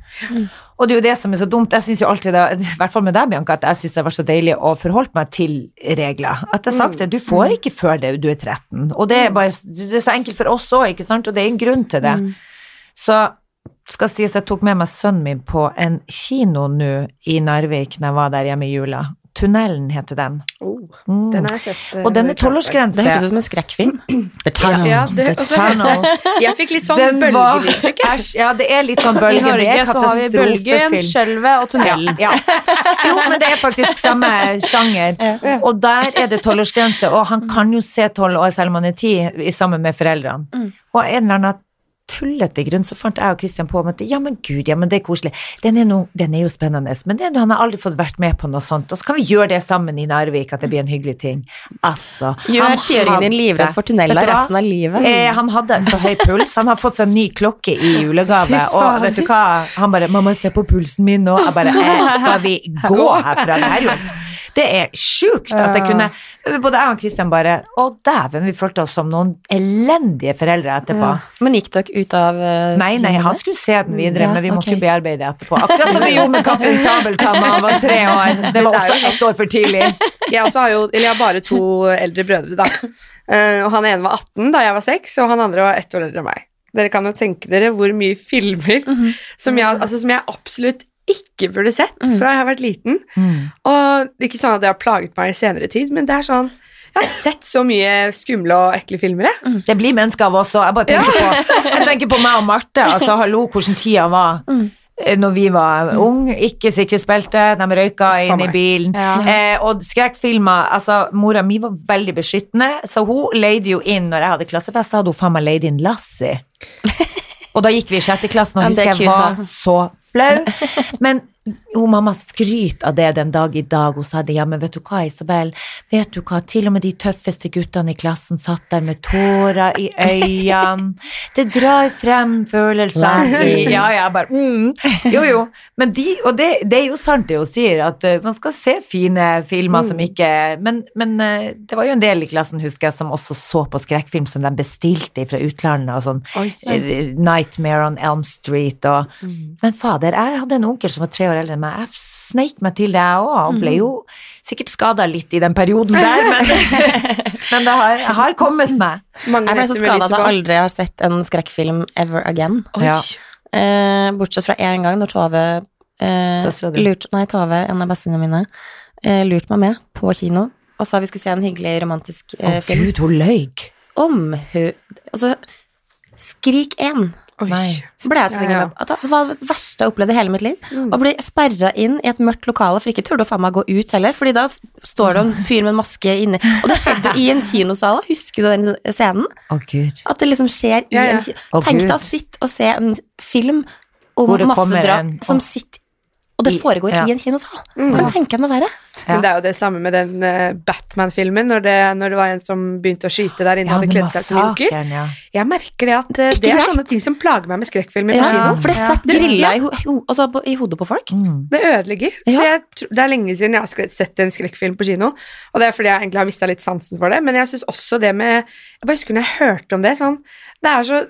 Speaker 2: Og det er jo det som er så dumt. Jeg syns jo alltid, i hvert fall med deg, Bianca, at jeg syns det var så deilig å forholde meg til regler. At jeg har sagt det, du får ikke før det, du er 13. Og det er, bare, det er så enkelt for oss òg, ikke sant, og det er en grunn til det. Så skal sies jeg tok med meg sønnen min på en kino nå i Narvik når jeg var der hjemme i jula. Tunnelen heter den.
Speaker 3: Oh,
Speaker 2: Mm.
Speaker 3: den har jeg sett. Uh,
Speaker 2: Og den er tolvårsgrense.
Speaker 1: Det hørtes ut som en skrekkfilm. The Tunnel.
Speaker 3: Ja, det
Speaker 2: The
Speaker 3: også-
Speaker 2: Tunnel.
Speaker 3: Jeg fikk litt sånn bølgeinntrykk.
Speaker 2: ja, det er litt sånn
Speaker 4: I
Speaker 2: bølge. Det
Speaker 4: Norge
Speaker 2: er
Speaker 4: så har vi Bølgen. Skjelvet og Tunnelen.
Speaker 2: Ja, ja. Jo, men det er faktisk samme sjanger. Og der er det tolvårsgrense, og han kan jo se tolv år selv om han er ti, sammen med foreldrene. Og en eller annen tullete grunn så fant jeg og Christian på om at ja, men gud, ja, men det er koselig. Den er, no, den er jo spennende, men det, han har aldri fått vært med på noe sånt. Og så kan vi gjøre det sammen i Narvik, at det blir en hyggelig ting. Altså.
Speaker 1: Gjør tiåringen din livredd for tunneler resten av livet.
Speaker 2: Eh, han hadde så høy puls. Han har fått seg en ny klokke i julegave. Og vet du hva? Han bare 'Mamma, se på pulsen min nå.' Jeg bare eh, 'Skal vi gå herfra?' Det er jo Det er sjukt at jeg kunne Både jeg og Christian bare Å, dæven, vi følte oss som noen elendige foreldre etterpå.
Speaker 1: Men gikk dere ut av uh,
Speaker 2: Nei, nei, han skulle se den videre,
Speaker 1: Ja,
Speaker 2: men vi måtte
Speaker 1: ok.
Speaker 2: jo bearbeide etterpå. Akkurat som vi gjorde med Kaptein Sabeltann da han var tre år. Det var også ett år for tidlig.
Speaker 3: Jeg også har jo, eller jeg har bare to eldre brødre, da. Uh, og han ene var 18 da jeg var 6, og han andre var ett år eldre enn meg. Dere kan jo tenke dere hvor mye filmer som, jeg, altså, som jeg absolutt ikke burde sett fra jeg har vært liten.
Speaker 2: Mm.
Speaker 3: Og det er ikke sånn at det har plaget meg i senere tid, men det er sånn Jeg har sett så mye skumle og ekle filmer, jeg.
Speaker 2: Det blir mennesker av oss òg. Jeg bare tenker på, jeg tenker på meg og Marte. Altså, hallo, hvordan tida var Mm når vi var unge. Ikke sikkerhetsbelte, de røyka inn i bilen.
Speaker 4: Ja.
Speaker 2: Eh, og skrekkfilmer Altså, mora mi var veldig beskyttende, så hun leide jo inn Når jeg hadde klassefest, da hadde hun faen meg leid inn Lassie. Og da gikk vi i sjette klassen, og
Speaker 1: Ja, er
Speaker 2: husker jeg var så flau. Men hun mamma skryter av det den dag i dag. Hun sa det, ja, men vet du hva, Isabel, vet du hva, til og med de tøffeste guttene i klassen satt der med tårer i øynene. Det drar frem følelser. Ja, ja, bare mm. Jo, jo. Men de, og det, det er jo sant det hun sier, at eh, man skal se fine filmer som ikke Men, men eh, det var jo en del i klassen, husker jeg, som også så på skrekkfilm som de bestilte fra utlandet, og sånn
Speaker 3: Oi.
Speaker 2: ja. Nightmare on Elm Street og Men fader, jeg hadde en onkel som var tre år eldre enn meg. Jeg sneik meg til det, jeg òg, og ble jo sikkert skada litt i den perioden der, men, men det har, jeg har kommet meg.
Speaker 3: Mange
Speaker 1: Jeg ble så skada at jeg aldri har sett en skrekkfilm ever again.
Speaker 3: Oi.
Speaker 2: Ja.
Speaker 1: Eh, bortsett fra én gang når Tove eh, lurt, Nei, Tove, en av bestevenninnene mine, eh, lurte meg med på kino og sa vi skulle se en hyggelig romantisk
Speaker 2: Å
Speaker 1: oh, film.
Speaker 2: gud, hun løy.
Speaker 1: Om hun Altså, Skrik 1
Speaker 3: Oi.
Speaker 1: Ble jeg tvunget
Speaker 3: Ja, ja.
Speaker 1: med Det var det verste jeg opplevde i hele mitt liv.
Speaker 3: Mm.
Speaker 1: Å bli sperra inn i et mørkt lokale, for ikke turde å faen meg gå ut heller. Fordi da står det en fyr med en maske inne. Og det skjedde jo i en kinosal, husker du den scenen?
Speaker 2: Oh, gud.
Speaker 1: At det liksom skjer i
Speaker 3: Ja, ja.
Speaker 1: en kino.
Speaker 2: Oh,
Speaker 1: Tenk deg å sitte og se en film om
Speaker 2: masse
Speaker 1: massedrap som sitter Og det
Speaker 2: I-
Speaker 1: foregår
Speaker 2: ja.
Speaker 1: i en kinosal.
Speaker 3: Mm.
Speaker 1: Kan tenke deg noe verre?
Speaker 2: Ja.
Speaker 3: Men det er jo det samme med den uh, Batman-filmen, når, det- når det var en som begynte å skyte der inne,
Speaker 2: Ja,
Speaker 3: hadde kledd seg som joker.
Speaker 2: ja.
Speaker 3: Jeg merker det at
Speaker 1: uh,
Speaker 3: det er sånne ting som plager meg med skrekkfilmer på kino.
Speaker 1: for det
Speaker 2: Ja.
Speaker 1: setter grilla i, ho ho altså i hodet på folk.
Speaker 2: Mm.
Speaker 3: Det ødelegger. Så jeg, det er lenge siden jeg har sett en skrekkfilm på kino, og det er fordi jeg egentlig har mista litt sansen for det, men jeg syns også det med Jeg bare husker når jeg hørte om det, sånn Det er så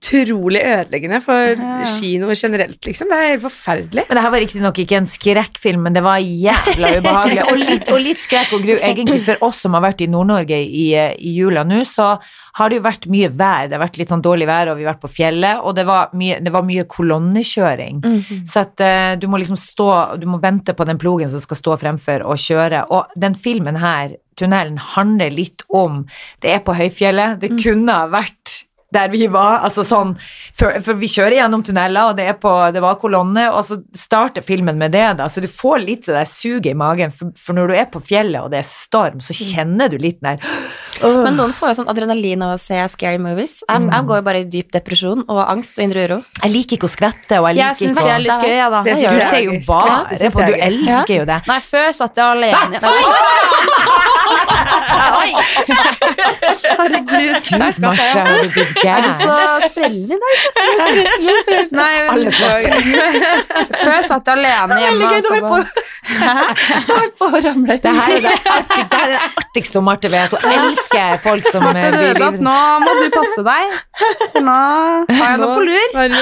Speaker 3: utrolig ødeleggende for
Speaker 4: Ja.
Speaker 3: kinoer generelt, liksom. Det er helt forferdelig.
Speaker 2: Men det her var riktignok ikke en skrekkfilm, men det var jævla ubehagelig. Og litt, og litt skrekk og gru. Egentlig for oss som har vært i Nord-Norge i, eh, i jula nå, så har det jo vært mye vær. Det har vært litt sånn dårlig vær, og vi har vært på fjellet, og det var mye, det var mye kolonnekjøring. Så at uh, du må liksom stå, du må vente på den plogen som skal stå fremfor og kjøre. Og den filmen her, tunnelen, handler litt om Det er på høyfjellet. Det kunne ha vært der vi var, altså sånn For, for vi kjører gjennom tunneler, og det, er på, det var kolonne, og så starter filmen med det, da. Så du får litt det der suget i magen, for, for når du er på fjellet og det er storm, så kjenner du litt den der
Speaker 1: Men noen får jo sånn adrenalin av å se scary movies. Jeg, jeg går jo bare i dyp depresjon og angst og indre uro.
Speaker 2: Jeg liker ikke å skvette, og jeg
Speaker 4: Jeg
Speaker 2: liker
Speaker 4: syns
Speaker 2: ikke
Speaker 4: det er litt gøy, jeg, da.
Speaker 3: Det
Speaker 2: Du
Speaker 3: jeg er
Speaker 2: ser jo bare på, du
Speaker 3: er
Speaker 2: elsker jo det.
Speaker 4: Nei, før satt jeg alene Oi! Herregud.
Speaker 2: Gud, Marte, har du blitt
Speaker 4: Er du så sprellende i dag? Nei, men
Speaker 2: Alle
Speaker 4: før satt jeg alene hjemme.
Speaker 1: Veldig gøy, du holdt på, du å ramle.
Speaker 2: Det her er det artigste, det er det artigste Marte vet. Hun elsker folk som eh, blir
Speaker 4: vet nå må du passe deg. Nå har jeg noe på lur.
Speaker 3: Er det?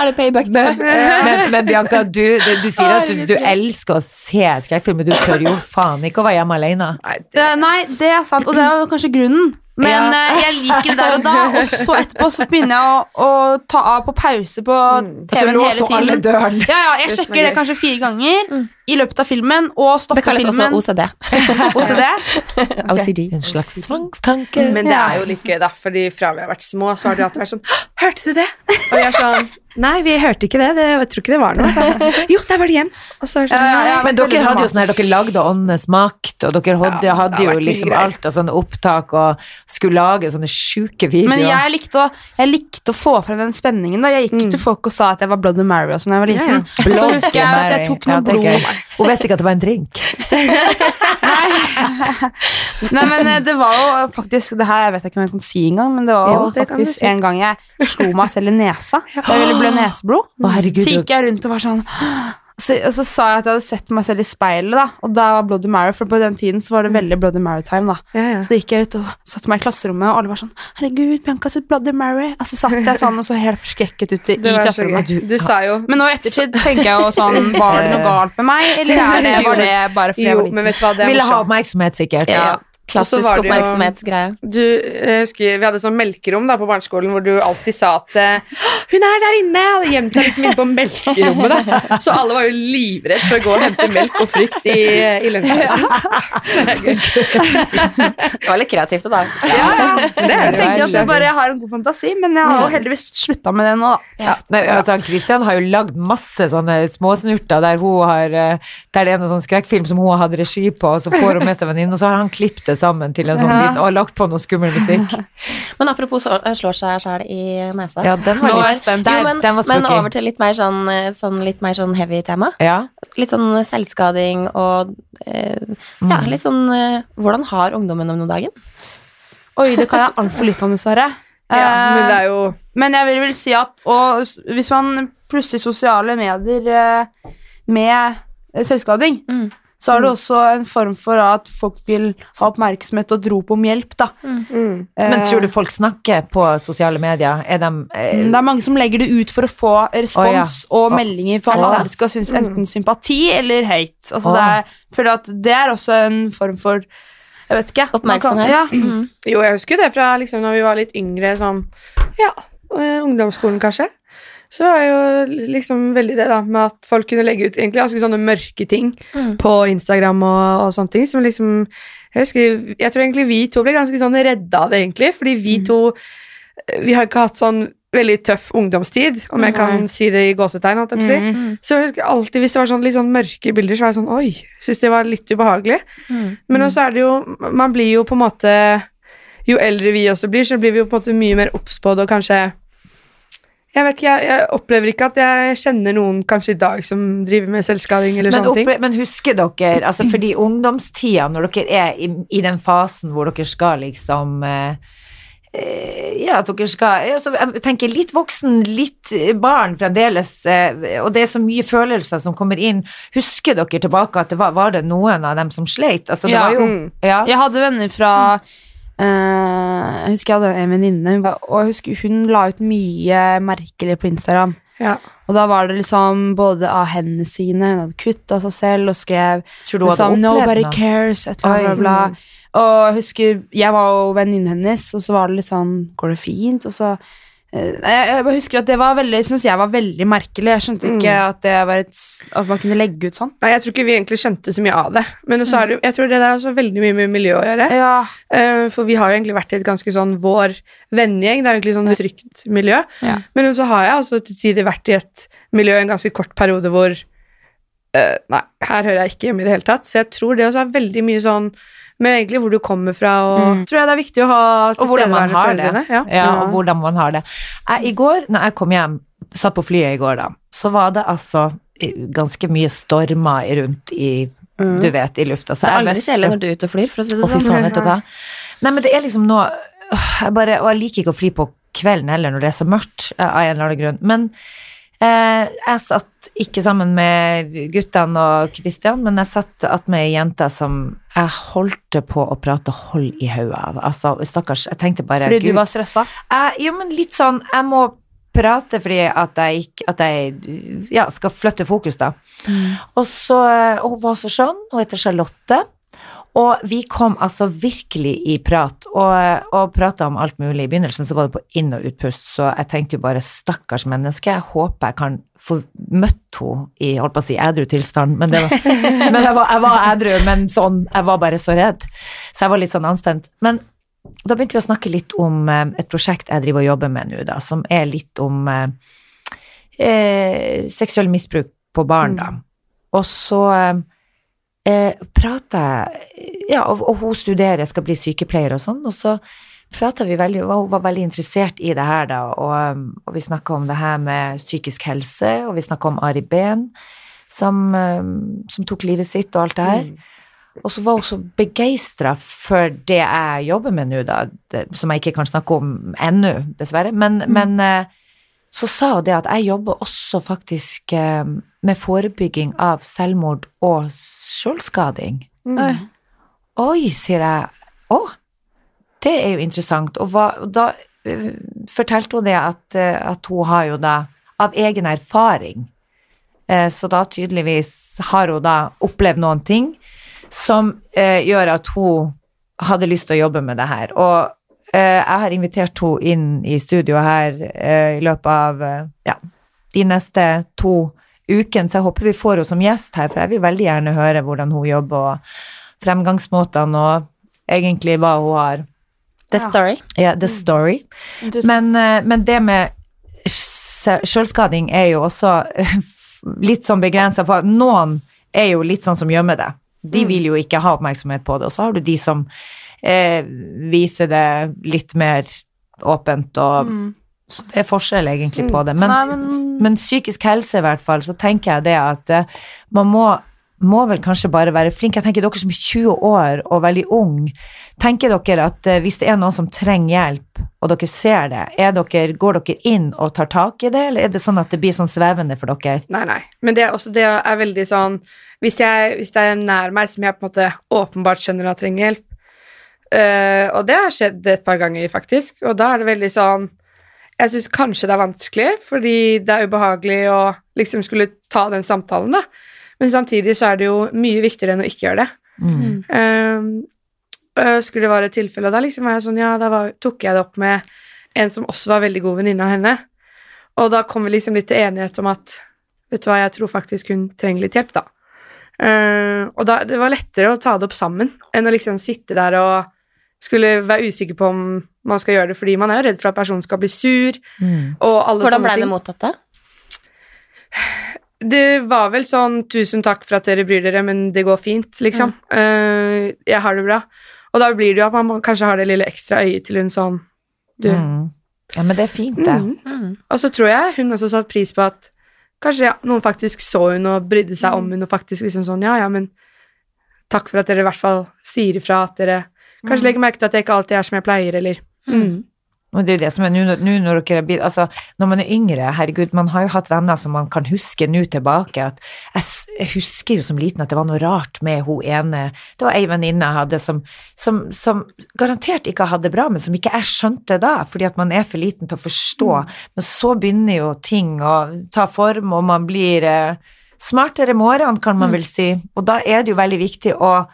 Speaker 1: Er det payback?
Speaker 2: men, men, men Bianca, du, det, du sier at du, du elsker å se skrekkfilmer, du tør jo faen ikke å være hjemme alene.
Speaker 3: Nei, det,
Speaker 4: Nei, det er sant, og det er kanskje grunnen. Men
Speaker 2: Ja.
Speaker 4: eh, jeg liker det der og da, og så etterpå så begynner jeg å, å ta av på pause på
Speaker 2: Og
Speaker 4: TV-en hele
Speaker 2: tiden. alle døren.
Speaker 4: Ja, ja, jeg
Speaker 3: er
Speaker 4: sjekker det kanskje fire ganger i løpet av filmen, og stopper filmen.
Speaker 1: Det
Speaker 4: kalles
Speaker 1: kalles også
Speaker 4: OCD.
Speaker 1: OCD.
Speaker 4: OCD.
Speaker 1: OCD.
Speaker 2: En slags tvangstanke.
Speaker 3: men det er jo litt gøy, da, fordi fra vi har vært små, så har det alltid vært sånn Hørte du det? Og vi er sånn Nei, vi hørte ikke det. det jeg tror ikke det var noe. Så, jo, der var det igjen. Og så sånn,
Speaker 4: Ja, ja, ja.
Speaker 2: Men dere hadde jo sånn her, dere lagde Åndenes makt, og dere hadde,
Speaker 3: Ja,
Speaker 2: hadde jo liksom alt av sånne opptak og skulle lage sånne sjuke videoer.
Speaker 4: Men jeg likte, å, jeg likte å få frem den spenningen. da Jeg gikk mm. til folk og sa at jeg var Bloody Mary og sånn da jeg var liten.
Speaker 3: ja.
Speaker 4: Så husker jeg at jeg tok
Speaker 2: Ja,
Speaker 4: noe blod.
Speaker 2: Hun visste ikke at det var en drink.
Speaker 4: Nei, Nei, men eh, det var jo faktisk Det her jeg vet ikke om jeg kan si engang, men det var jo
Speaker 3: Jo, det
Speaker 4: faktisk
Speaker 3: si.
Speaker 4: en gang jeg slo meg selv i nesa. Da jeg ville blø neseblod.
Speaker 2: Å, herregud.
Speaker 4: Så gikk jeg rundt og var sånn så, og så sa jeg at jeg hadde sett meg selv i speilet, da, og da var Bloody Mary, for på den tiden så var det veldig Bloody Mary-time. da.
Speaker 3: Ja, ja.
Speaker 4: Så gikk jeg ut og satte meg i klasserommet, og alle var sånn 'Herregud, Bianca sitt Bloody Mary.' Og så satt jeg sånn og så helt forskrekket ut i, i klasserommet.
Speaker 3: Du, Du sa jo
Speaker 4: Men nå i ettertid tenker jeg jo sånn Var det noe galt med meg, eller er det, var det bare fordi jeg var
Speaker 3: men
Speaker 4: liten?
Speaker 2: Ville ha oppmerksomhet, sikkert.
Speaker 1: Ja.
Speaker 3: Og så
Speaker 1: Klassisk
Speaker 3: var det jo-
Speaker 1: oppmerksomhetsgreie.
Speaker 3: Du, husker, vi hadde sånn melkerom da på barneskolen hvor du alltid sa at eh, 'Hun er der inne!' Jeg hadde gjemt seg liksom inne på melkerommet. da Så alle var jo livredde for å gå og hente melk og frukt i, i lunsjpausen. Det
Speaker 1: var litt kreativt, da.
Speaker 3: Ja, ja. Det er
Speaker 4: Jeg tenker at jeg bare har en god fantasi, men jeg har jo heldigvis slutta med det nå, da.
Speaker 2: Nei, altså, Christian har jo lagd masse sånne småsnurter der hun har eh, Der det er en sånn skrekkfilm som hun har hatt regi på, og så får hun med seg venninne, og så har han klippet det sammen til en sånn liten og lagt på noe skummel musikk.
Speaker 1: Men apropos så- slår seg sjæl i nesa.
Speaker 2: Ja, den var litt spent. Der, Jo,
Speaker 1: men,
Speaker 2: den var
Speaker 1: men over til litt mer sånn, eh, sånn, litt mer sånn heavy tema.
Speaker 2: Ja.
Speaker 1: Litt sånn selvskading og eh, Ja, litt sånn eh, Hvordan har ungdommen om dagen?
Speaker 4: Oi, det kan jeg altfor lite om, dessverre.
Speaker 3: Ja, men det er jo
Speaker 4: Eh, Men jeg vil vel si at og hvis man plusser sosiale medier eh, med eh, selvskading,
Speaker 1: Mm.
Speaker 4: Så er det også en form for at folk vil ha oppmerksomhet og rop om hjelp, da.
Speaker 3: mm.
Speaker 2: Men
Speaker 4: Eh,
Speaker 2: tror du folk snakker på sosiale medier? Er de eh,
Speaker 4: det er mange som legger det ut for å få respons og
Speaker 2: Å.
Speaker 4: meldinger for at andre skal synes enten sympati eller hate. Altså
Speaker 2: oh.
Speaker 4: det er, for at det er også en form for Jeg vet ikke.
Speaker 1: Oppmerksomhet.
Speaker 4: Ja.
Speaker 1: Mm.
Speaker 3: Jo, jeg husker det fra liksom når vi var litt yngre, sånn Ja, eh, ungdomsskolen kanskje. Så var jo liksom veldig det da med at folk kunne legge ut egentlig ganske sånne mørke ting
Speaker 1: Mm.
Speaker 3: på Instagram og, og sånne ting. Som liksom jeg, husker, jeg tror egentlig vi to ble ganske sånn redda av det, egentlig. Fordi vi to eh, Vi har ikke hatt sånn veldig tøff ungdomstid, om jeg kan si det i gåsetegn. jeg si.
Speaker 4: Mm.
Speaker 3: Så jeg husker alltid hvis det var sånn litt sånn mørke bilder, så var jeg sånn Oi, syns det var litt ubehagelig.
Speaker 1: Mm.
Speaker 3: Men også er det jo Man blir jo på en måte Jo eldre vi også blir, så blir vi jo på en måte mye mer obs på det, og kanskje Jeg vet ikke, jeg, jeg opplever ikke at jeg kjenner noen kanskje i dag som driver med selvskading eller
Speaker 2: men,
Speaker 3: sånne ting.
Speaker 2: men husker dere, altså fordi ungdomstida, når dere er i, i den fasen hvor dere skal liksom eh, eh, ja, at dere skal altså, Jeg tenker litt voksen, litt barn fremdeles, eh, og det er så mye følelser som kommer inn. Husker dere tilbake at det var, var det noen av dem som sleit? Altså, det
Speaker 4: Ja.
Speaker 2: var jo
Speaker 3: Mm.
Speaker 2: ja.
Speaker 4: Jeg hadde venner fra eh, Jeg husker jeg hadde en venninne, og jeg husker hun la ut mye merkelig på Instagram.
Speaker 3: Ja.
Speaker 4: Og da var det liksom både av hendene sine, hun hadde kutta seg selv og skrev liksom, 'Nobody cares', et eller annet. Og jeg husker, jeg var jo venninnen hennes, og så var det litt sånn 'Går det fint?' Og så eh, jeg, jeg bare husker at det var veldig, synes jeg var veldig merkelig. Jeg skjønte ikke
Speaker 3: Mm.
Speaker 4: at, det var et, at man kunne legge ut sånn.
Speaker 3: Nei, jeg tror ikke vi egentlig skjønte så mye av det. Men så er det, jeg tror det er også veldig mye med miljø å gjøre.
Speaker 4: Ja,
Speaker 3: Eh, For vi har jo egentlig vært i et ganske sånn vår vennegjeng. Det er jo egentlig sånn trygt miljø.
Speaker 4: Ja.
Speaker 3: Men så har jeg også til tider vært i et miljø en ganske kort periode hvor uh, Nei, her hører jeg ikke hjemme i det hele tatt. Så jeg tror det også er veldig mye sånn med egentlig hvor du kommer fra, og
Speaker 4: Mm.
Speaker 3: tror jeg det er viktig å ha tilstedeværende
Speaker 2: har det.
Speaker 3: foreldrene. Ja.
Speaker 2: Ja, og hvordan man har det. Jeg, I går, når jeg kom hjem, satt på flyet i går da, så var det altså ganske mye stormer rundt i, du vet, i lufta. Så
Speaker 1: Det er aldri kjedelig når du er ute og flyr, for å si det
Speaker 2: Å, fy
Speaker 1: sånn.
Speaker 2: faen, vet du hva. Nei, men det er liksom noe øh, jeg bare, Og jeg liker ikke å fly på kvelden heller når det er så mørkt, eh, av en eller annen grunn. Men jeg satt ikke sammen med guttene og Kristian, men jeg satt attmed ei jente som jeg holdt på å prate hold i hodet av. Altså, stakkars, jeg tenkte bare
Speaker 4: fordi du var stressa.
Speaker 2: jeg, jo, men litt sånn Jeg må prate fordi at jeg, at jeg ja, skal flytte fokus, da. Og så Hun var så skjønn. Hun heter Charlotte. Og vi kom altså virkelig i prat, og, og prata om alt mulig. I begynnelsen så var det på inn- og utpust, så jeg tenkte jo bare stakkars menneske, jeg håper jeg kan få møtt henne i holdt på å si edru tilstand, men, det var, men jeg, var, jeg var edru, men sånn, jeg var bare så redd. Så jeg var litt sånn anspent. Men da begynte vi å snakke litt om eh, et prosjekt jeg driver og jobber med nå, da, som er litt om eh, eh, seksuell misbruk på barn, da. Og så eh, prata Ja, og, og hun studerer, skal bli sykepleier og sånn, og så prata vi veldig Hun var veldig interessert i det her, da, og, og vi snakka om det her med psykisk helse, og vi snakka om Ari Behn, som, um, som tok livet sitt, og alt det her. Og så var hun så begeistra for det jeg jobber med nå, da, det, som jeg ikke kan snakke om ennå, dessverre. Men, men eh, så sa hun det at jeg jobber også faktisk eh, med forebygging av selvmord og selvskading.
Speaker 3: Mm.
Speaker 2: Oi, sier jeg. Å, det er jo interessant. Og, hva, og da eh, fortalte hun det at, eh, at hun har jo da av egen erfaring eh, Så da tydeligvis har hun da opplevd noen ting som eh, gjør at hun hadde lyst til å jobbe med det her. Og eh, jeg har invitert henne inn i studio her i løpet av ja, de neste to ukene, så jeg håper vi får henne som gjest her, for jeg vil veldig gjerne høre hvordan hun jobber, og fremgangsmåtene, og egentlig hva hun har
Speaker 1: The story.
Speaker 2: Ja, the story. Men, eh, men det med sjølskading er jo også litt sånn begrensa, for noen er jo litt sånn som gjemmer det. De vil jo ikke ha oppmerksomhet på det, og så har du de som eh, viser det litt mer åpent, og så det er forskjell egentlig på det. Men,
Speaker 4: Nei, men-
Speaker 2: men psykisk helse i hvert fall, så tenker jeg det at uh, man må, må vel kanskje bare være flink. Jeg tenker dere som er 20 år og veldig ung, tenker dere at eh, hvis det er noen som trenger hjelp, og dere ser det, er dere, går dere inn og tar tak i det, eller er det sånn at det blir sånn svevende for dere?
Speaker 3: Nei, nei. Men det er også det er veldig sånn Hvis, jeg, hvis det er en nær meg som jeg på en måte åpenbart skjønner at trenger hjelp øh, Og det har skjedd et par ganger, faktisk, og da er det veldig sånn Jeg syns kanskje det er vanskelig, fordi det er ubehagelig å liksom skulle ta den samtalen, da. Men samtidig så er det jo mye viktigere enn å ikke gjøre det.
Speaker 2: Mm.
Speaker 3: Ehm, øh, skulle det være et tilfelle, og da liksom var jeg sånn, ja, da var, tok jeg det opp med en som også var veldig god venninne av henne. Og da kom vi liksom litt til enighet om at vet du hva, jeg tror faktisk hun trenger litt hjelp, da. Uh, og da, det var lettere å ta det opp sammen enn å liksom sitte der og skulle være usikker på om man skal gjøre det, fordi man er jo redd for at personen skal bli sur,
Speaker 2: Mm.
Speaker 3: og alle
Speaker 1: Hvordan
Speaker 3: sånne
Speaker 1: ble
Speaker 3: ting.
Speaker 1: det mottatt, da?
Speaker 3: Det var vel sånn 'tusen takk for at dere bryr dere, men det går fint', liksom. Eh, jeg har det bra. Og da blir det jo at man kanskje har det lille ekstra øyet til hun sånn Du.
Speaker 2: Mm. Ja, men det er fint, det.
Speaker 3: Mm.
Speaker 1: Mm.
Speaker 3: Og så tror jeg hun også satte pris på at kanskje ja, noen faktisk så hun og brydde seg om hun og faktisk liksom sånn Ja, ja, men takk for at dere i hvert fall sier ifra at dere Kanskje legger merke til at jeg ikke alltid er som jeg pleier, eller mm.
Speaker 2: Og det er jo det som er nå når- dere er Altså, når man er yngre, herregud, man har jo hatt venner som man kan huske nå tilbake at jeg, jeg husker jo som liten at det var noe rart med hun ene Det var ei venninne jeg hadde som, som, som garantert ikke hadde det bra, men som ikke jeg skjønte da, fordi at man er for liten til å forstå. Men så begynner jo ting å ta form, og man blir eh, smartere med årene, kan man vel si. Og da er det jo veldig viktig å